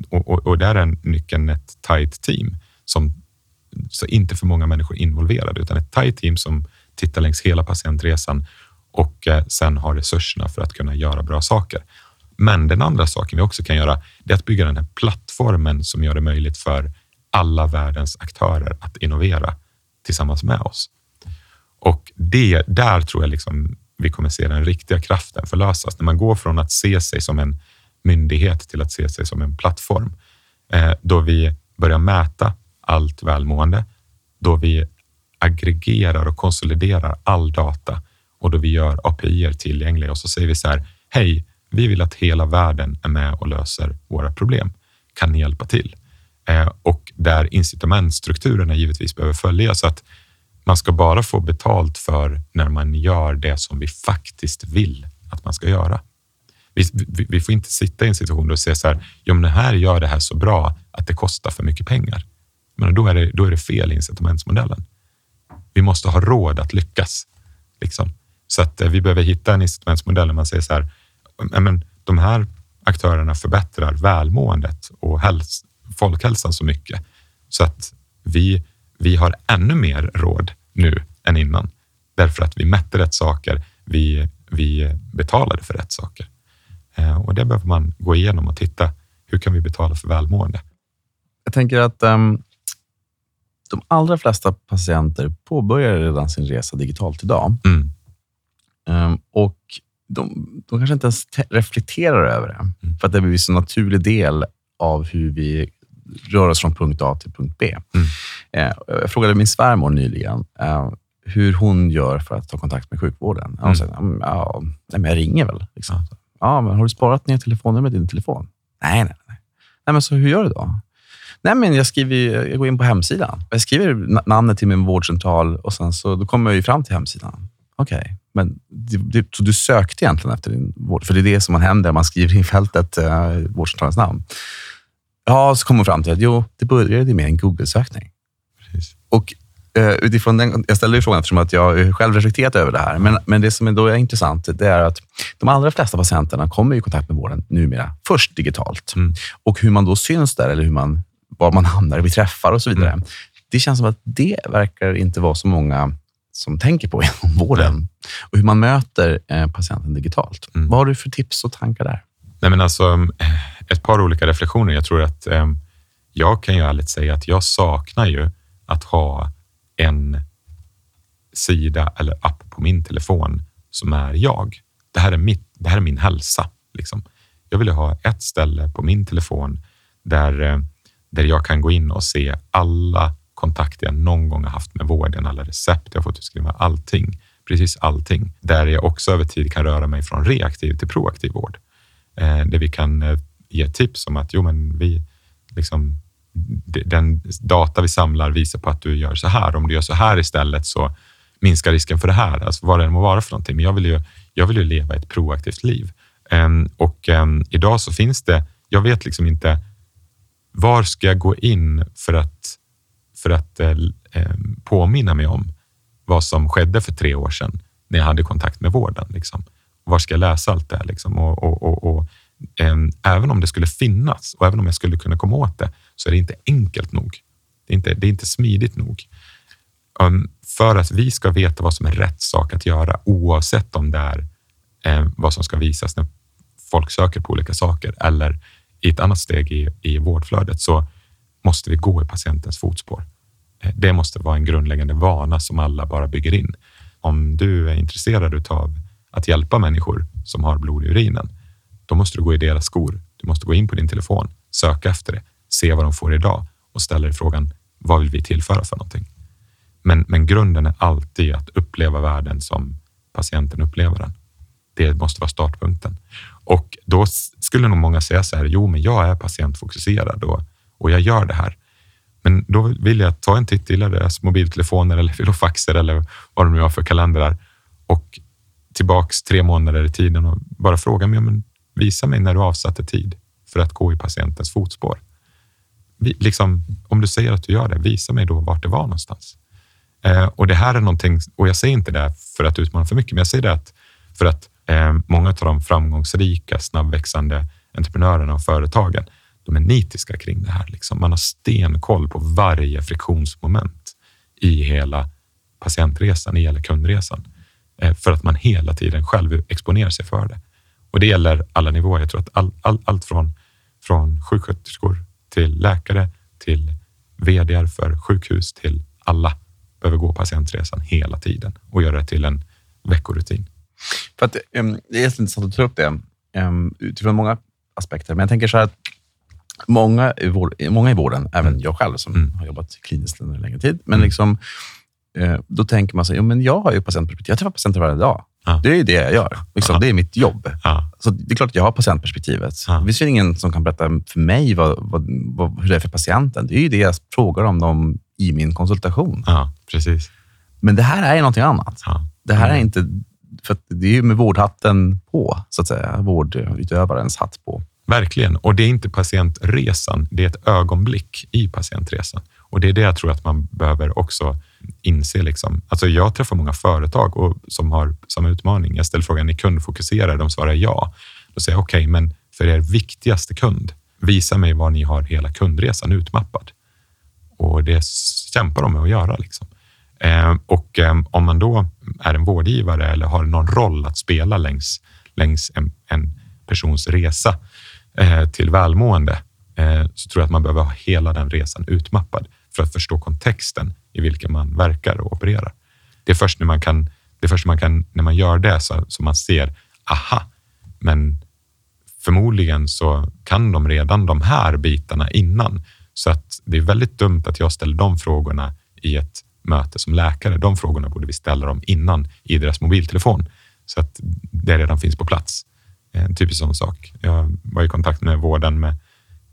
och, och, och där är nyckeln ett tight team som så inte för många människor involverade, utan ett tight team som tittar längs hela patientresan och eh, sen har resurserna för att kunna göra bra saker. Men den andra saken vi också kan göra, det är att bygga den här plattformen som gör det möjligt för alla världens aktörer att innovera tillsammans med oss. Och det, där tror jag liksom vi kommer se den riktiga kraften förlösas. När man går från att se sig som en myndighet till att se sig som en plattform. Eh, då vi börjar mäta allt välmående, då vi aggregerar och konsoliderar all data och då vi gör API tillgängliga och så säger vi så här, hej, vi vill att hela världen är med och löser våra problem. Kan ni hjälpa till? Eh, och där incitamentstrukturerna givetvis behöver följas så att man ska bara få betalt för när man gör det som vi faktiskt vill att man ska göra. Vi, vi, vi får inte sitta i en situation och säga så här, ja men det här gör det här så bra att det kostar för mycket pengar. Men då är det, då är det fel incitamentsmodellen. Vi måste ha råd att lyckas. Liksom. Så att eh, vi behöver hitta en incitamentsmodell där man säger så här, men, de här aktörerna förbättrar välmåendet och häls folkhälsan så mycket så att vi, vi har ännu mer råd nu än innan. Därför att vi mätte rätt saker, vi, vi betalade för rätt saker. Eh, och det behöver man gå igenom och titta. Hur kan vi betala för välmående? Jag tänker att um, de allra flesta patienter påbörjar redan sin resa digitalt idag. Mm. Um, och de, de kanske inte ens reflekterar över det, mm. för att det blir en naturlig del av hur vi rör oss från punkt A till punkt B. Mm. Eh, jag frågade min svärmor nyligen eh, hur hon gör för att ta kontakt med sjukvården. Mm. Hon sa, ja, nej, men jag ringer väl. Liksom. Ja, men har du sparat ner telefonnumret i din telefon? Nej, nej, nej. nej men så hur gör du då? Nej, men jag, skriver, jag går in på hemsidan. Jag skriver namnet till min vårdcentral och sen så då kommer jag ju fram till hemsidan. Okej, okay. men du, du, så du sökte egentligen efter din vård? För det är det som man händer. Man skriver in fältet eh, vårdcentralens namn. Ja, så kommer man fram till att jo, det började med en Google-sökning. Och utifrån den, jag ställer frågan eftersom att jag själv reflekterat över det här. Men, men det som då är intressant det är att de allra flesta patienterna kommer i kontakt med vården numera först digitalt. Mm. Och hur man då syns där eller hur man, var man hamnar vid träffar och så vidare. Mm. Det känns som att det verkar inte vara så många som tänker på inom vården. Mm. Och hur man möter eh, patienten digitalt. Mm. Vad har du för tips och tankar där? Nej, men alltså, ett par olika reflektioner. Jag tror att eh, jag kan ju ärligt säga att jag saknar ju att ha en sida eller app på min telefon som är jag. Det här är, mitt, det här är min hälsa. Liksom. Jag vill ha ett ställe på min telefon där, eh, där jag kan gå in och se alla kontakter jag någon gång har haft med vården, alla recept jag fått utskriva, allting. Precis allting. Där jag också över tid kan röra mig från reaktiv till proaktiv vård. Eh, där vi kan eh, ge tips om att jo, men vi, liksom, den data vi samlar visar på att du gör så här. Om du gör så här istället så minskar risken för det här. Alltså vad det än må vara för någonting. Men jag vill ju, jag vill ju leva ett proaktivt liv. Um, och um, idag så finns det, jag vet liksom inte var ska jag gå in för att, för att uh, påminna mig om vad som skedde för tre år sedan när jag hade kontakt med vården. Liksom. Var ska jag läsa allt det här? Liksom? Och, och, och, och även om det skulle finnas och även om jag skulle kunna komma åt det så är det inte enkelt nog. Det är inte, det är inte smidigt nog. Um, för att vi ska veta vad som är rätt sak att göra oavsett om det är eh, vad som ska visas när folk söker på olika saker eller i ett annat steg i, i vårdflödet så måste vi gå i patientens fotspår. Eh, det måste vara en grundläggande vana som alla bara bygger in. Om du är intresserad av att hjälpa människor som har blod i urinen, då måste du gå i deras skor. Du måste gå in på din telefon, söka efter det, se vad de får idag och ställer frågan, vad vill vi tillföra för någonting? Men, men grunden är alltid att uppleva världen som patienten upplever den. Det måste vara startpunkten. Och då skulle nog många säga så här, jo, men jag är patientfokuserad och, och jag gör det här. Men då vill jag ta en titt i deras mobiltelefoner eller filofaxer eller vad de nu har för kalendrar och tillbaks tre månader i tiden och bara fråga mig, men visa mig när du avsatte tid för att gå i patientens fotspår. Liksom, om du säger att du gör det, visa mig då vart det var någonstans. Eh, och det här är någonting, och jag säger inte det för att utmana för mycket, men jag säger det att för att eh, många av de framgångsrika, snabbväxande entreprenörerna och företagen, de är nitiska kring det här. Liksom. Man har stenkoll på varje friktionsmoment i hela patientresan, i hela kundresan, eh, för att man hela tiden själv exponerar sig för det. Och det gäller alla nivåer. Jag tror att all, all, allt från, från sjuksköterskor till läkare, till vd för sjukhus, till alla behöver gå patientresan hela tiden och göra det till en veckorutin. För att, um, det är intressant att ta upp det um, utifrån många aspekter. Men jag tänker så här att många i, vår, många i vården, även mm. jag själv som mm. har jobbat kliniskt under en längre tid, men mm. liksom, eh, då tänker man sig, ja, men jag har ju patientperspektiv. Jag träffar patienter varje dag. Ja. Det är det jag gör. Liksom, det är mitt jobb. Ja. Så Det är klart att jag har patientperspektivet. Ja. Det finns ingen som kan berätta för mig vad, vad, vad, hur det är för patienten. Det är ju det jag frågar om dem i min konsultation. Ja, precis. Men det här är någonting annat. Ja. Det här är mm. inte... För det är ju med vårdhatten på, så att säga. Vårdutövarens hatt på. Verkligen. Och det är inte patientresan. Det är ett ögonblick i patientresan. Och det är det jag tror att man behöver också inse. Liksom. Alltså jag träffar många företag och, som har samma utmaning. Jag ställer frågan, är kundfokuserade? De svarar ja. Då säger jag, okej, okay, men för er viktigaste kund, visa mig var ni har hela kundresan utmappad. Och det kämpar de med att göra. Liksom. Eh, och eh, om man då är en vårdgivare eller har någon roll att spela längs, längs en, en persons resa eh, till välmående eh, så tror jag att man behöver ha hela den resan utmappad för att förstå kontexten i vilken man verkar och opererar. Det är först när man, kan, det är först när man, kan, när man gör det så, så man ser, aha, men förmodligen så kan de redan de här bitarna innan. Så att det är väldigt dumt att jag ställer de frågorna i ett möte som läkare. De frågorna borde vi ställa dem innan i deras mobiltelefon så att det redan finns på plats. En typisk sån sak. Jag var i kontakt med vården med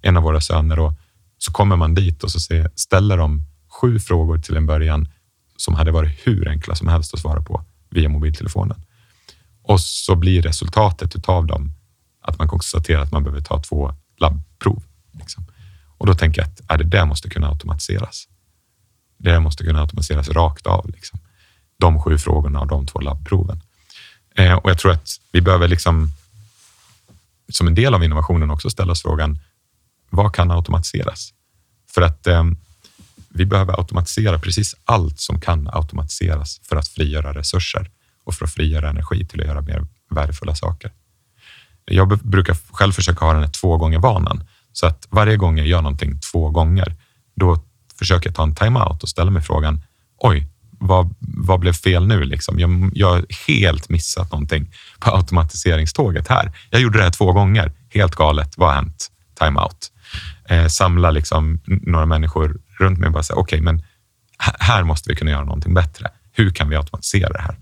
en av våra söner och så kommer man dit och så ställer de sju frågor till en början som hade varit hur enkla som helst att svara på via mobiltelefonen. Och så blir resultatet av dem att man konstaterar att man behöver ta två labbprov. Liksom. Och då tänker jag att äh, det där måste kunna automatiseras. Det där måste kunna automatiseras rakt av. Liksom. De sju frågorna och de två labbproven. Eh, och jag tror att vi behöver liksom som en del av innovationen också ställa oss frågan, vad kan automatiseras? För att eh, vi behöver automatisera precis allt som kan automatiseras för att frigöra resurser och för att frigöra energi till att göra mer värdefulla saker. Jag brukar själv försöka ha den här två gånger vanan. Så att varje gång jag gör någonting två gånger, då försöker jag ta en timeout och ställa mig frågan, oj, vad, vad blev fel nu? Liksom? Jag, jag har helt missat någonting på automatiseringståget här. Jag gjorde det här två gånger. Helt galet. Vad har hänt? Timeout. Eh, samla liksom några människor runt mig och bara säga, okej, okay, men här måste vi kunna göra någonting bättre. Hur kan vi automatisera det här?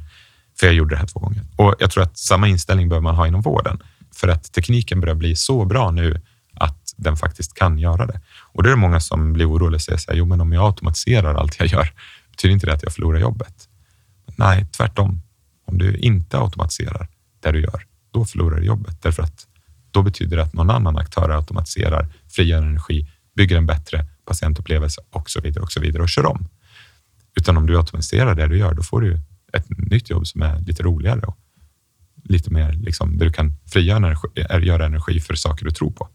För jag gjorde det här två gånger. Och jag tror att samma inställning behöver man ha inom vården. För att tekniken börjar bli så bra nu att den faktiskt kan göra det. Och det är det många som blir oroliga och säger så här, jo men om jag automatiserar allt jag gör, betyder inte det att jag förlorar jobbet? Nej, tvärtom. Om du inte automatiserar det du gör, då förlorar du jobbet. Därför att då betyder det att någon annan aktör automatiserar, frigör energi, bygger en bättre patientupplevelse och så vidare och så vidare och kör om. Utan om du automatiserar det du gör, då får du ett nytt jobb som är lite roligare och lite mer liksom, där du kan frigöra energi, göra energi för saker du tror på.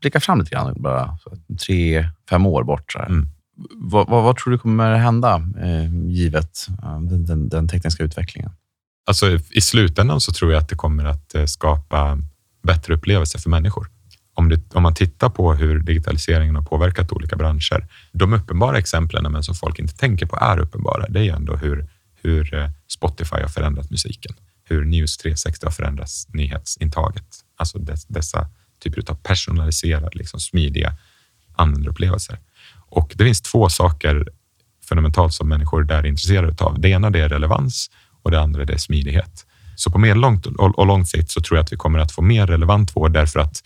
blicka fram lite grann, bara tre, fem år bort. Mm. Vad, vad, vad, tror du kommer hända eh, givet eh, den, den, den, tekniska utvecklingen? Alltså, I slutändan så tror jag att det kommer att eh, skapa bättre upplevelser för människor. Om, det, om man tittar på hur digitaliseringen har påverkat olika branscher. De uppenbara exemplen, men som folk inte tänker på, är uppenbara. Det är ändå hur, hur eh, Spotify har förändrat musiken, hur News 360 har förändrat nyhetsintaget. Alltså dess, dessa typer av personaliserade, liksom smidiga användarupplevelser. Och det finns två saker fundamentalt som människor där är intresserade av. Det ena det är relevans och det andra det är smidighet. Så på medellångt och lång sikt så tror jag att vi kommer att få mer relevant vård därför att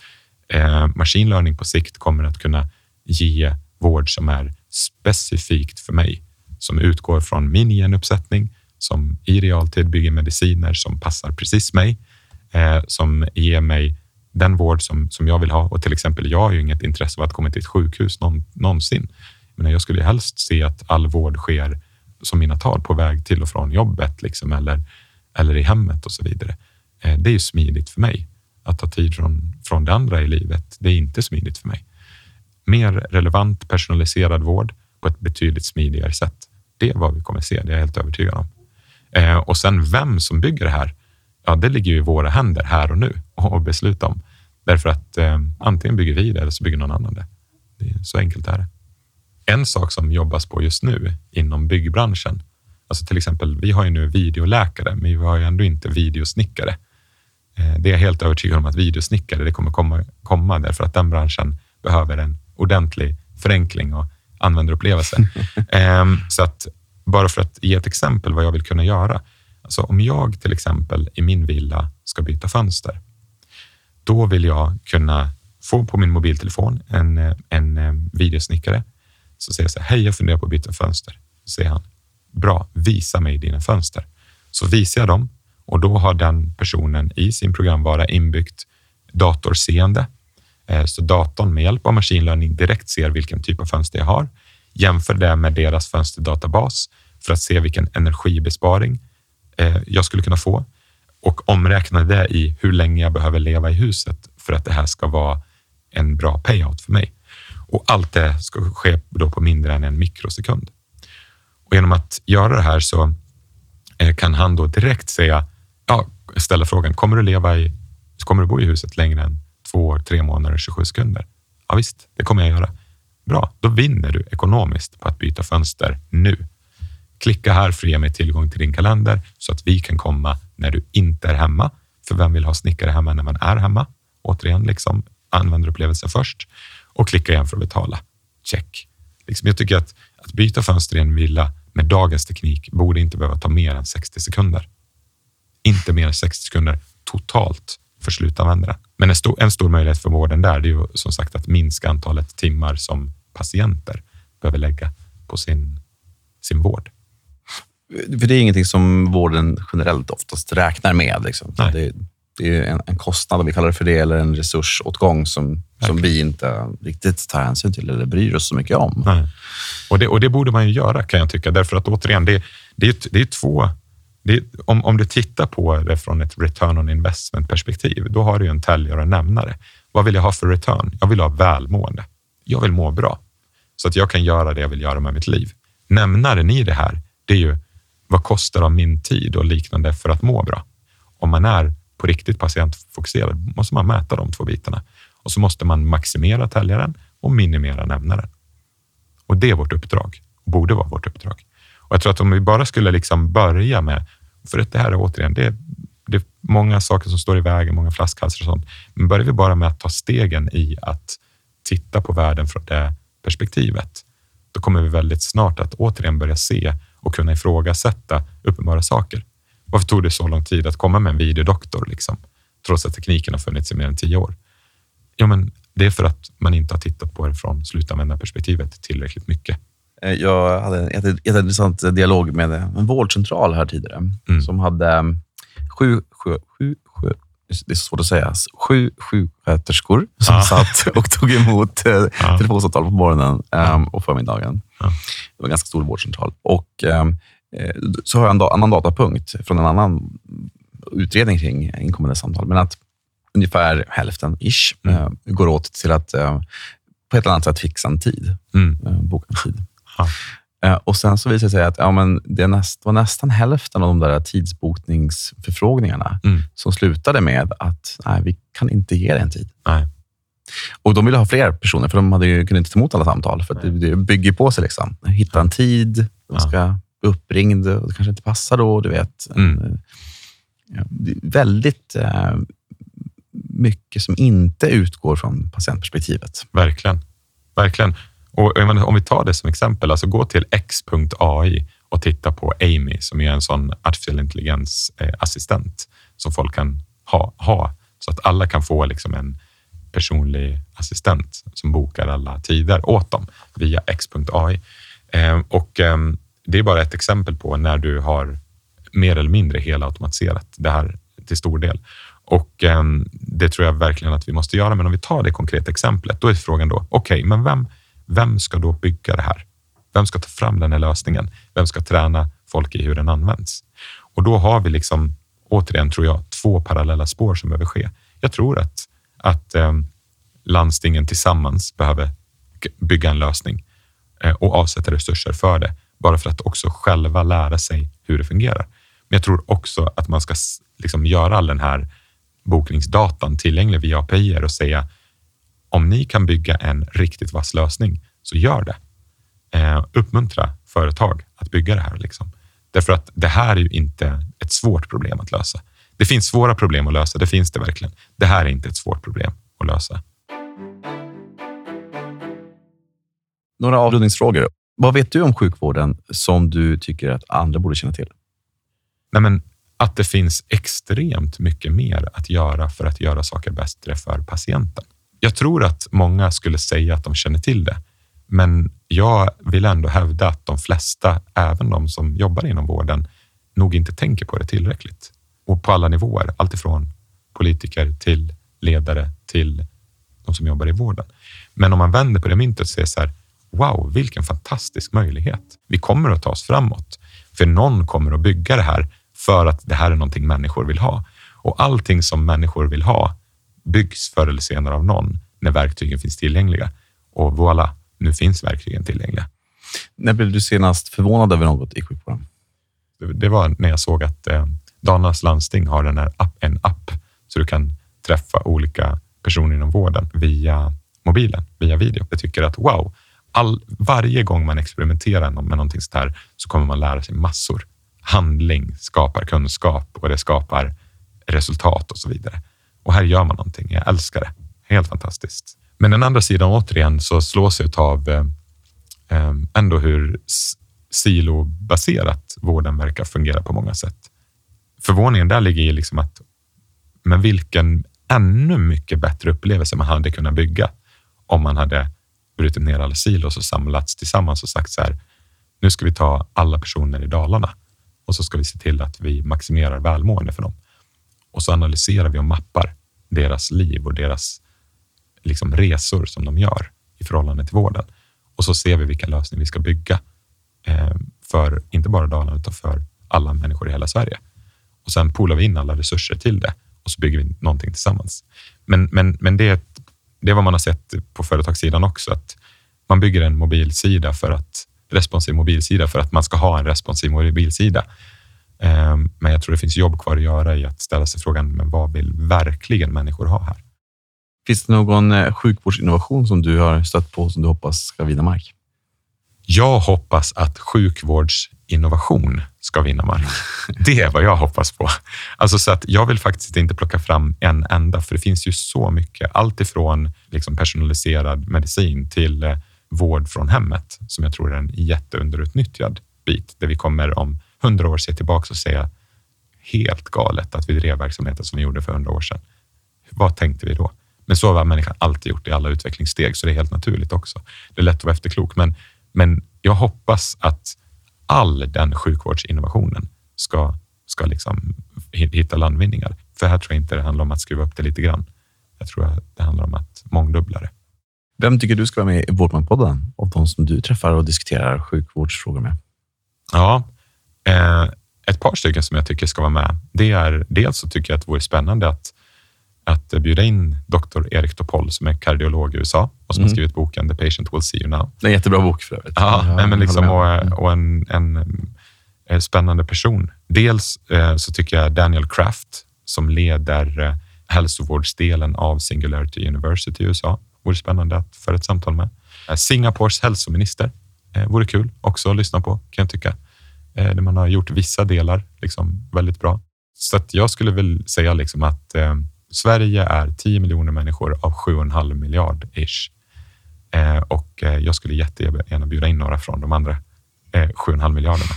eh, machine learning på sikt kommer att kunna ge vård som är specifikt för mig, som utgår från min genuppsättning, som i realtid bygger mediciner som passar precis mig, eh, som ger mig den vård som, som jag vill ha. Och till exempel, jag har ju inget intresse av att komma till ett sjukhus någon, någonsin. Men jag skulle helst se att all vård sker som mina tal på väg till och från jobbet liksom, eller, eller i hemmet och så vidare. Eh, det är ju smidigt för mig. Att ta tid från, från det andra i livet, det är inte smidigt för mig. Mer relevant personaliserad vård på ett betydligt smidigare sätt. Det är vad vi kommer se, det är jag helt övertygad om. Eh, och sen vem som bygger det här, ja, det ligger ju i våra händer här och nu och besluta om. Därför att eh, antingen bygger vi det eller så bygger någon annan det. det är, så enkelt är det. En sak som jobbas på just nu inom byggbranschen, alltså till exempel, vi har ju nu videoläkare, men vi har ju ändå inte videosnickare. Eh, det är jag helt övertygad om att videosnickare, det kommer komma, komma därför att den branschen behöver en ordentlig förenkling och användarupplevelse. eh, så att bara för att ge ett exempel vad jag vill kunna göra. Alltså om jag till exempel i min villa ska byta fönster, då vill jag kunna få på min mobiltelefon en, en eh, videosnickare. Så säger jag så här, hej, jag funderar på att byta fönster. Så säger han, bra, visa mig dina fönster. Så visar jag dem och då har den personen i sin programvara inbyggt datorseende. Eh, så datorn med hjälp av machine learning direkt ser vilken typ av fönster jag har. Jämför det med deras fönsterdatabas för att se vilken energibesparing eh, jag skulle kunna få och omräkna det i hur länge jag behöver leva i huset för att det här ska vara en bra payout för mig. Och allt det ska ske då på mindre än en mikrosekund. Och genom att göra det här så eh, kan han då direkt säga, ja, ställa frågan, kommer du leva i, kommer du bo i huset längre än två år, tre månader, 27 sekunder? Ja, visst, det kommer jag göra. Bra, då vinner du ekonomiskt på att byta fönster nu. Klicka här för att ge mig tillgång till din kalender så att vi kan komma när du inte är hemma. För vem vill ha snickare hemma när man är hemma? Återigen, liksom, användarupplevelsen först och klicka igen för att betala. Check. Liksom, jag tycker att, att byta fönster i en villa med dagens teknik borde inte behöva ta mer än 60 sekunder. Inte mer än 60 sekunder totalt för slutanvändaren. Men en stor, en stor möjlighet för vården där är ju som sagt att minska antalet timmar som patienter behöver lägga på sin, sin vård. För det är ingenting som vården generellt oftast räknar med. Liksom. Det, det, är en, en, kostnad, om vi kallar det för det, eller en resursåtgång som, som vi inte riktigt tar hänsyn till eller bryr oss så mycket om. Nej. Och, det, och det borde man ju göra kan jag tycka, därför att återigen, det, det, är, det är två är, om, om du tittar på det från ett return on investment perspektiv, då har du en täljare och en nämnare. Vad vill jag ha för return? Jag vill ha välmående. Jag vill må bra så att jag kan göra det jag vill göra med mitt liv. Nämnaren i det här, det är ju vad kostar av min tid och liknande för att må bra? Om man är på riktigt patientfokuserad måste man mäta de två bitarna och så måste man maximera täljaren och minimera nämnaren. Och det är vårt uppdrag, borde vara vårt uppdrag. Och jag tror att om vi bara skulle liksom börja med, för det här är återigen, det är, det är många saker som står i vägen, många flaskhalsar och sånt. Men börjar vi bara med att ta stegen i att titta på världen från det perspektivet, då kommer vi väldigt snart att återigen börja se och kunna ifrågasätta uppenbara saker. Varför tog det så lång tid att komma med en videodoktor, liksom, trots att tekniken har funnits i mer än tio år? Ja, men det är för att man inte har tittat på det från slutanvändarperspektivet tillräckligt mycket. Eh, jag hade en jätteintressant dialog med en vårdcentral här tidigare mm. som hade mm, sju, sju, sju, sju, det är svårt att säga, sju sjuksköterskor som ah. satt och tog emot ah. telefonsamtal på morgonen um, och förmiddagen. Ah. Det var en ganska stor vårdcentral. Och, um, så har jag en annan datapunkt från en annan utredning kring inkommande samtal. Men att ungefär hälften, ish, mm. uh, går åt till att uh, på ett eller annat sätt fixa en tid. Mm. Boka en tid. Eh, och Sen så visade det sig att ja, men det näst, var nästan hälften av de där tidsbokningsförfrågningarna mm. som slutade med att nej, vi kan inte ge dig en tid. Nej. Och De ville ha fler personer, för de hade ju, kunde inte ta emot alla samtal. För det, det, bygger på sig. Liksom. Hitta en tid, de ska uppringd och det kanske inte passar då. Du vet. Mm. Ja, väldigt eh, mycket som inte utgår från patientperspektivet. Verkligen. Verkligen. Och om vi tar det som exempel, alltså gå till x.ai och titta på Amy som är en sån artificiell intelligens-assistent eh, som folk kan ha, ha så att alla kan få liksom en personlig assistent som bokar alla tider åt dem via x.ai. Eh, och ehm, det är bara ett exempel på när du har mer eller mindre helautomatiserat det här till stor del. Och eh, det tror jag verkligen att vi måste göra. Men om vi tar det konkreta exemplet, då är frågan då, okej, okay, men vem vem ska då bygga det här? Vem ska ta fram den här lösningen? Vem ska träna folk i hur den används? Och då har vi liksom, återigen tror jag, två parallella spår som behöver ske. Jag tror att, att eh, landstingen tillsammans behöver bygga en lösning eh, och avsätta resurser för det, bara för att också själva lära sig hur det fungerar. Men jag tror också att man ska liksom göra all den här bokningsdatan tillgänglig via API och säga om ni kan bygga en riktigt vass lösning, så gör det. Eh, uppmuntra företag att bygga det här. Liksom. Därför att det här är ju inte ett svårt problem att lösa. Det finns svåra problem att lösa, det finns det verkligen. Det här är inte ett svårt problem att lösa. Några avrundningsfrågor. Vad vet du om sjukvården som du tycker att andra borde känna till? Nej, men att det finns extremt mycket mer att göra för att göra saker bättre för patienten. Jag tror att många skulle säga att de känner till det, men jag vill ändå hävda att de flesta, även de som jobbar inom vården, nog inte tänker på det tillräckligt. Och på alla nivåer, alltifrån politiker till ledare till de som jobbar i vården. Men om man vänder på det myntet och säger så här, wow, vilken fantastisk möjlighet. Vi kommer att ta oss framåt, för någon kommer att bygga det här för att det här är någonting människor vill ha. Och allting som människor vill ha byggs förr eller senare av någon när verktygen finns tillgängliga. Och voilà, nu finns verktygen tillgängliga. När blev du senast förvånad över något i sjukvården? Det var när jag såg att eh, Dalarnas landsting har en app, en app så du kan träffa olika personer inom vården via mobilen, via video. Jag tycker att wow, all, varje gång man experimenterar med någonting sånt här så kommer man lära sig massor. Handling skapar kunskap och det skapar resultat och så vidare. Och här gör man någonting. Jag älskar det. Helt fantastiskt. Men den andra sidan återigen så slås jag av eh, eh, ändå hur silobaserat vården verkar fungera på många sätt. Förvåningen där ligger i liksom att men vilken ännu mycket bättre upplevelse man hade kunnat bygga om man hade brutit ner alla silos och samlats tillsammans och sagt så här. Nu ska vi ta alla personer i Dalarna och så ska vi se till att vi maximerar välmående för dem. Och så analyserar vi och mappar deras liv och deras liksom resor som de gör i förhållande till vården. Och så ser vi vilka lösningar vi ska bygga eh, för inte bara Dalarna utan för alla människor i hela Sverige. Och sen poolar vi in alla resurser till det och så bygger vi någonting tillsammans. Men, men, men det, det är vad man har sett på företagssidan också, att man bygger en mobilsida för att responsiv mobilsida för att man ska ha en responsiv mobilsida. Ehm, men jag tror det finns jobb kvar att göra i att ställa sig frågan, men vad vill verkligen människor ha här? Finns det någon eh, sjukvårdsinnovation som du har stött på som du hoppas ska vinna mark? Jag hoppas att sjukvårdsinnovation ska vinna mark. Det är vad jag hoppas på. Alltså så att jag vill faktiskt inte plocka fram en enda, för det finns ju så mycket. Allt ifrån liksom personaliserad medicin till eh, vård från hemmet, som jag tror är en jätteunderutnyttjad bit, där vi kommer om hundra år se tillbaka och säga helt galet att vi drev verksamheten som vi gjorde för hundra år sedan. Vad tänkte vi då? Men så har människan alltid gjort i alla utvecklingssteg, så det är helt naturligt också. Det är lätt att vara efterklok, men, men jag hoppas att all den sjukvårdsinnovationen ska, ska liksom hitta landvinningar. För här tror jag inte det handlar om att skruva upp det lite grann. Jag tror att det handlar om att mångdubbla det. Vem tycker du ska vara med i Vårdmanpodden av de som du träffar och diskuterar sjukvårdsfrågor med? Ja, eh, ett par stycken som jag tycker ska vara med. Det är dels så tycker jag att det vore spännande att att bjuda in doktor Erik Topol som är kardiolog i USA och som mm. har skrivit boken The patient will see you now. Det är en jättebra bok för övrigt. Ja, ja men liksom, och, och en, en, en, spännande person. Dels eh, så tycker jag Daniel Kraft som leder eh, hälsovårdsdelen av Singularity University i USA vore spännande att föra ett samtal med. Eh, Singapores hälsominister eh, vore kul också att lyssna på kan jag tycka. Eh, där man har gjort vissa delar liksom väldigt bra. Så att jag skulle väl säga liksom att eh, Sverige är 10 miljoner människor av 7,5 miljard ish. Eh, och eh, jag skulle jättegärna bjuda in några från de andra eh, 7,5 miljarderna.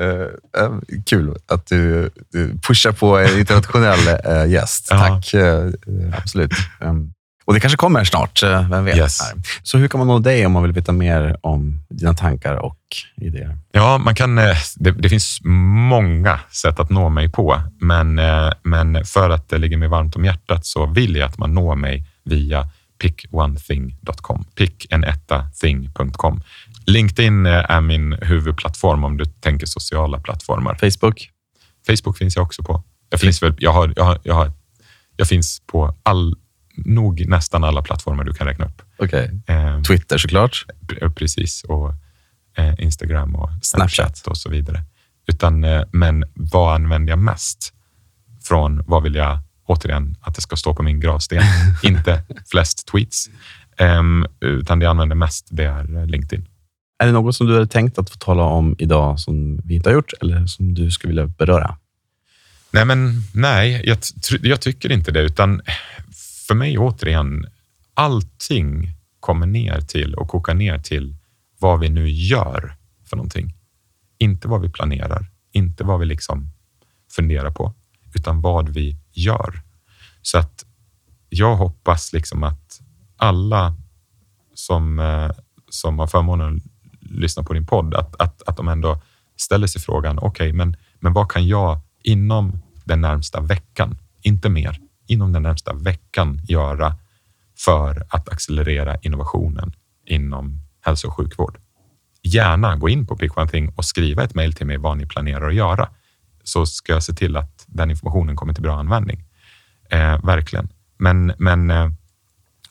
Uh, kul att du, du, pushar på en internationell gäst. Tack. Uh, absolut. Um, och det kanske kommer snart, vem vet? Yes. Så hur kan man nå dig om man vill veta mer om dina tankar och idéer? Ja, man kan, det, det finns många sätt att nå mig på, men, men för att det ligger mig varmt om hjärtat så vill jag att man når mig via pickonething.com. Pickenetta.thing.com. LinkedIn är min huvudplattform om du tänker sociala plattformar. Facebook? Facebook finns jag också på. Jag, finns väl, jag, har, jag, har, jag, har, jag finns på all, nog nästan alla plattformar du kan räkna upp. Okay. Eh, Twitter såklart? Precis, och eh, Instagram och Snapchat, Snapchat, och så vidare. Utan, eh, men vad använder jag mest? Från vad vill jag, återigen, att det ska stå på min gravsten? Inte flest tweets, ehm, utan det jag använder mest det är LinkedIn. Är det något som du hade tänkt att få tala om idag som vi inte har gjort eller som du skulle vilja beröra? Nej, men nej, jag, jag tycker inte det, utan för mig återigen, allting kommer ner till och kokar ner till vad vi nu gör för någonting. Inte vad vi planerar, inte vad vi liksom funderar på, utan vad vi gör. Så att jag hoppas liksom att alla som, eh, som har förmånen att lyssna på din podd, att, att, att de ändå ställer sig frågan, okej, okay, men, men vad kan jag inom den närmsta veckan, inte mer, inom den närmsta veckan göra för att accelerera innovationen inom hälso och sjukvård? Gärna gå in på Pick One Thing och skriva ett mejl till mig vad ni planerar att göra, så ska jag se till att den informationen kommer till bra användning. Eh, verkligen. Men, men eh,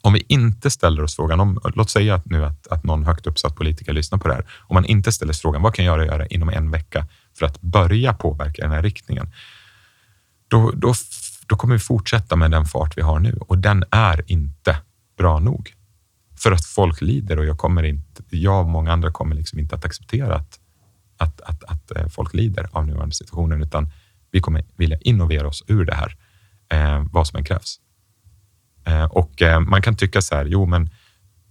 om vi inte ställer oss frågan, om, låt säga att nu att, att någon högt uppsatt politiker lyssnar på det här. Om man inte ställer sig frågan, vad kan jag göra inom en vecka för att börja påverka den här riktningen? Då, då, då kommer vi fortsätta med den fart vi har nu och den är inte bra nog. För att folk lider och jag, kommer inte, jag och många andra kommer liksom inte att acceptera att, att, att, att eh, folk lider av nuvarande situationen, utan vi kommer vilja innovera oss ur det här, eh, vad som än krävs. Eh, och eh, man kan tycka så här, jo, men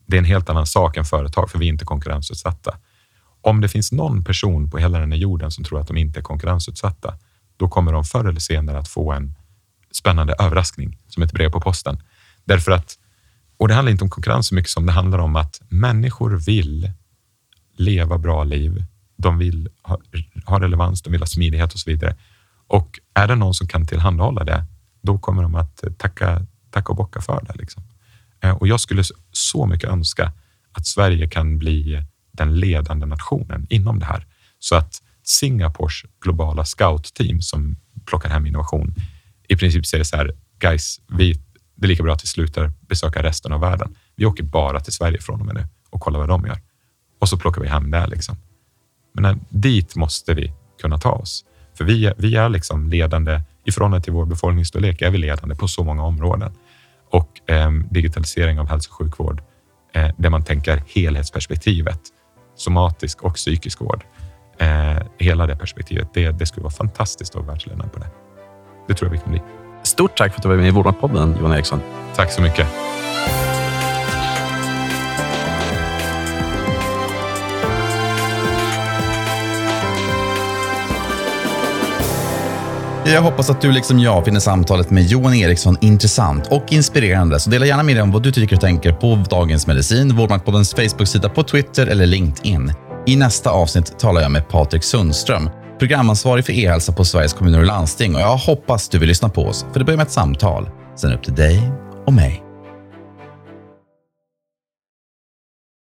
det är en helt annan sak än företag, för vi är inte konkurrensutsatta. Om det finns någon person på hela den här jorden som tror att de inte är konkurrensutsatta, då kommer de förr eller senare att få en spännande överraskning som ett brev på posten. Därför att, och det handlar inte om konkurrens så mycket som det handlar om att människor vill leva bra liv. De vill ha, ha relevans, de vill ha smidighet och så vidare. Och är det någon som kan tillhandahålla det, då kommer de att tacka tacka och bocka för det. Liksom. Eh, och jag skulle så mycket önska att Sverige kan bli den ledande nationen inom det här. Så att Singapores globala scoutteam som plockar hem innovation i princip säger så här, guys, vi, det är lika bra att vi slutar besöka resten av världen. Vi åker bara till Sverige från och med nu och kollar vad de gör. och så plockar vi hem det. Liksom. Men eh, dit måste vi kunna ta oss. För vi, vi är liksom ledande, i förhållande till vår befolkningsstorlek, är vi ledande på så många områden. Och eh, digitalisering av hälso och sjukvård, eh, där man tänker helhetsperspektivet, somatisk och psykisk vård. Eh, hela det perspektivet, det, det skulle vara fantastiskt att vara världsledande på det. Det tror jag vi kan bli. Stort tack för att du var med i Vårdmatpodden, Johan Eriksson. Tack så mycket. Jag hoppas att du liksom jag finner samtalet med Johan Eriksson intressant och inspirerande. Så dela gärna med dig om vad du tycker och tänker på Dagens Medicin, Vårdmaktpoddens Facebook-sida på Twitter eller LinkedIn. I nästa avsnitt talar jag med Patrik Sundström, programansvarig för e-hälsa på Sveriges kommuner och landsting. Och jag hoppas du vill lyssna på oss, för det börjar med ett samtal. Sen upp till dig och mig.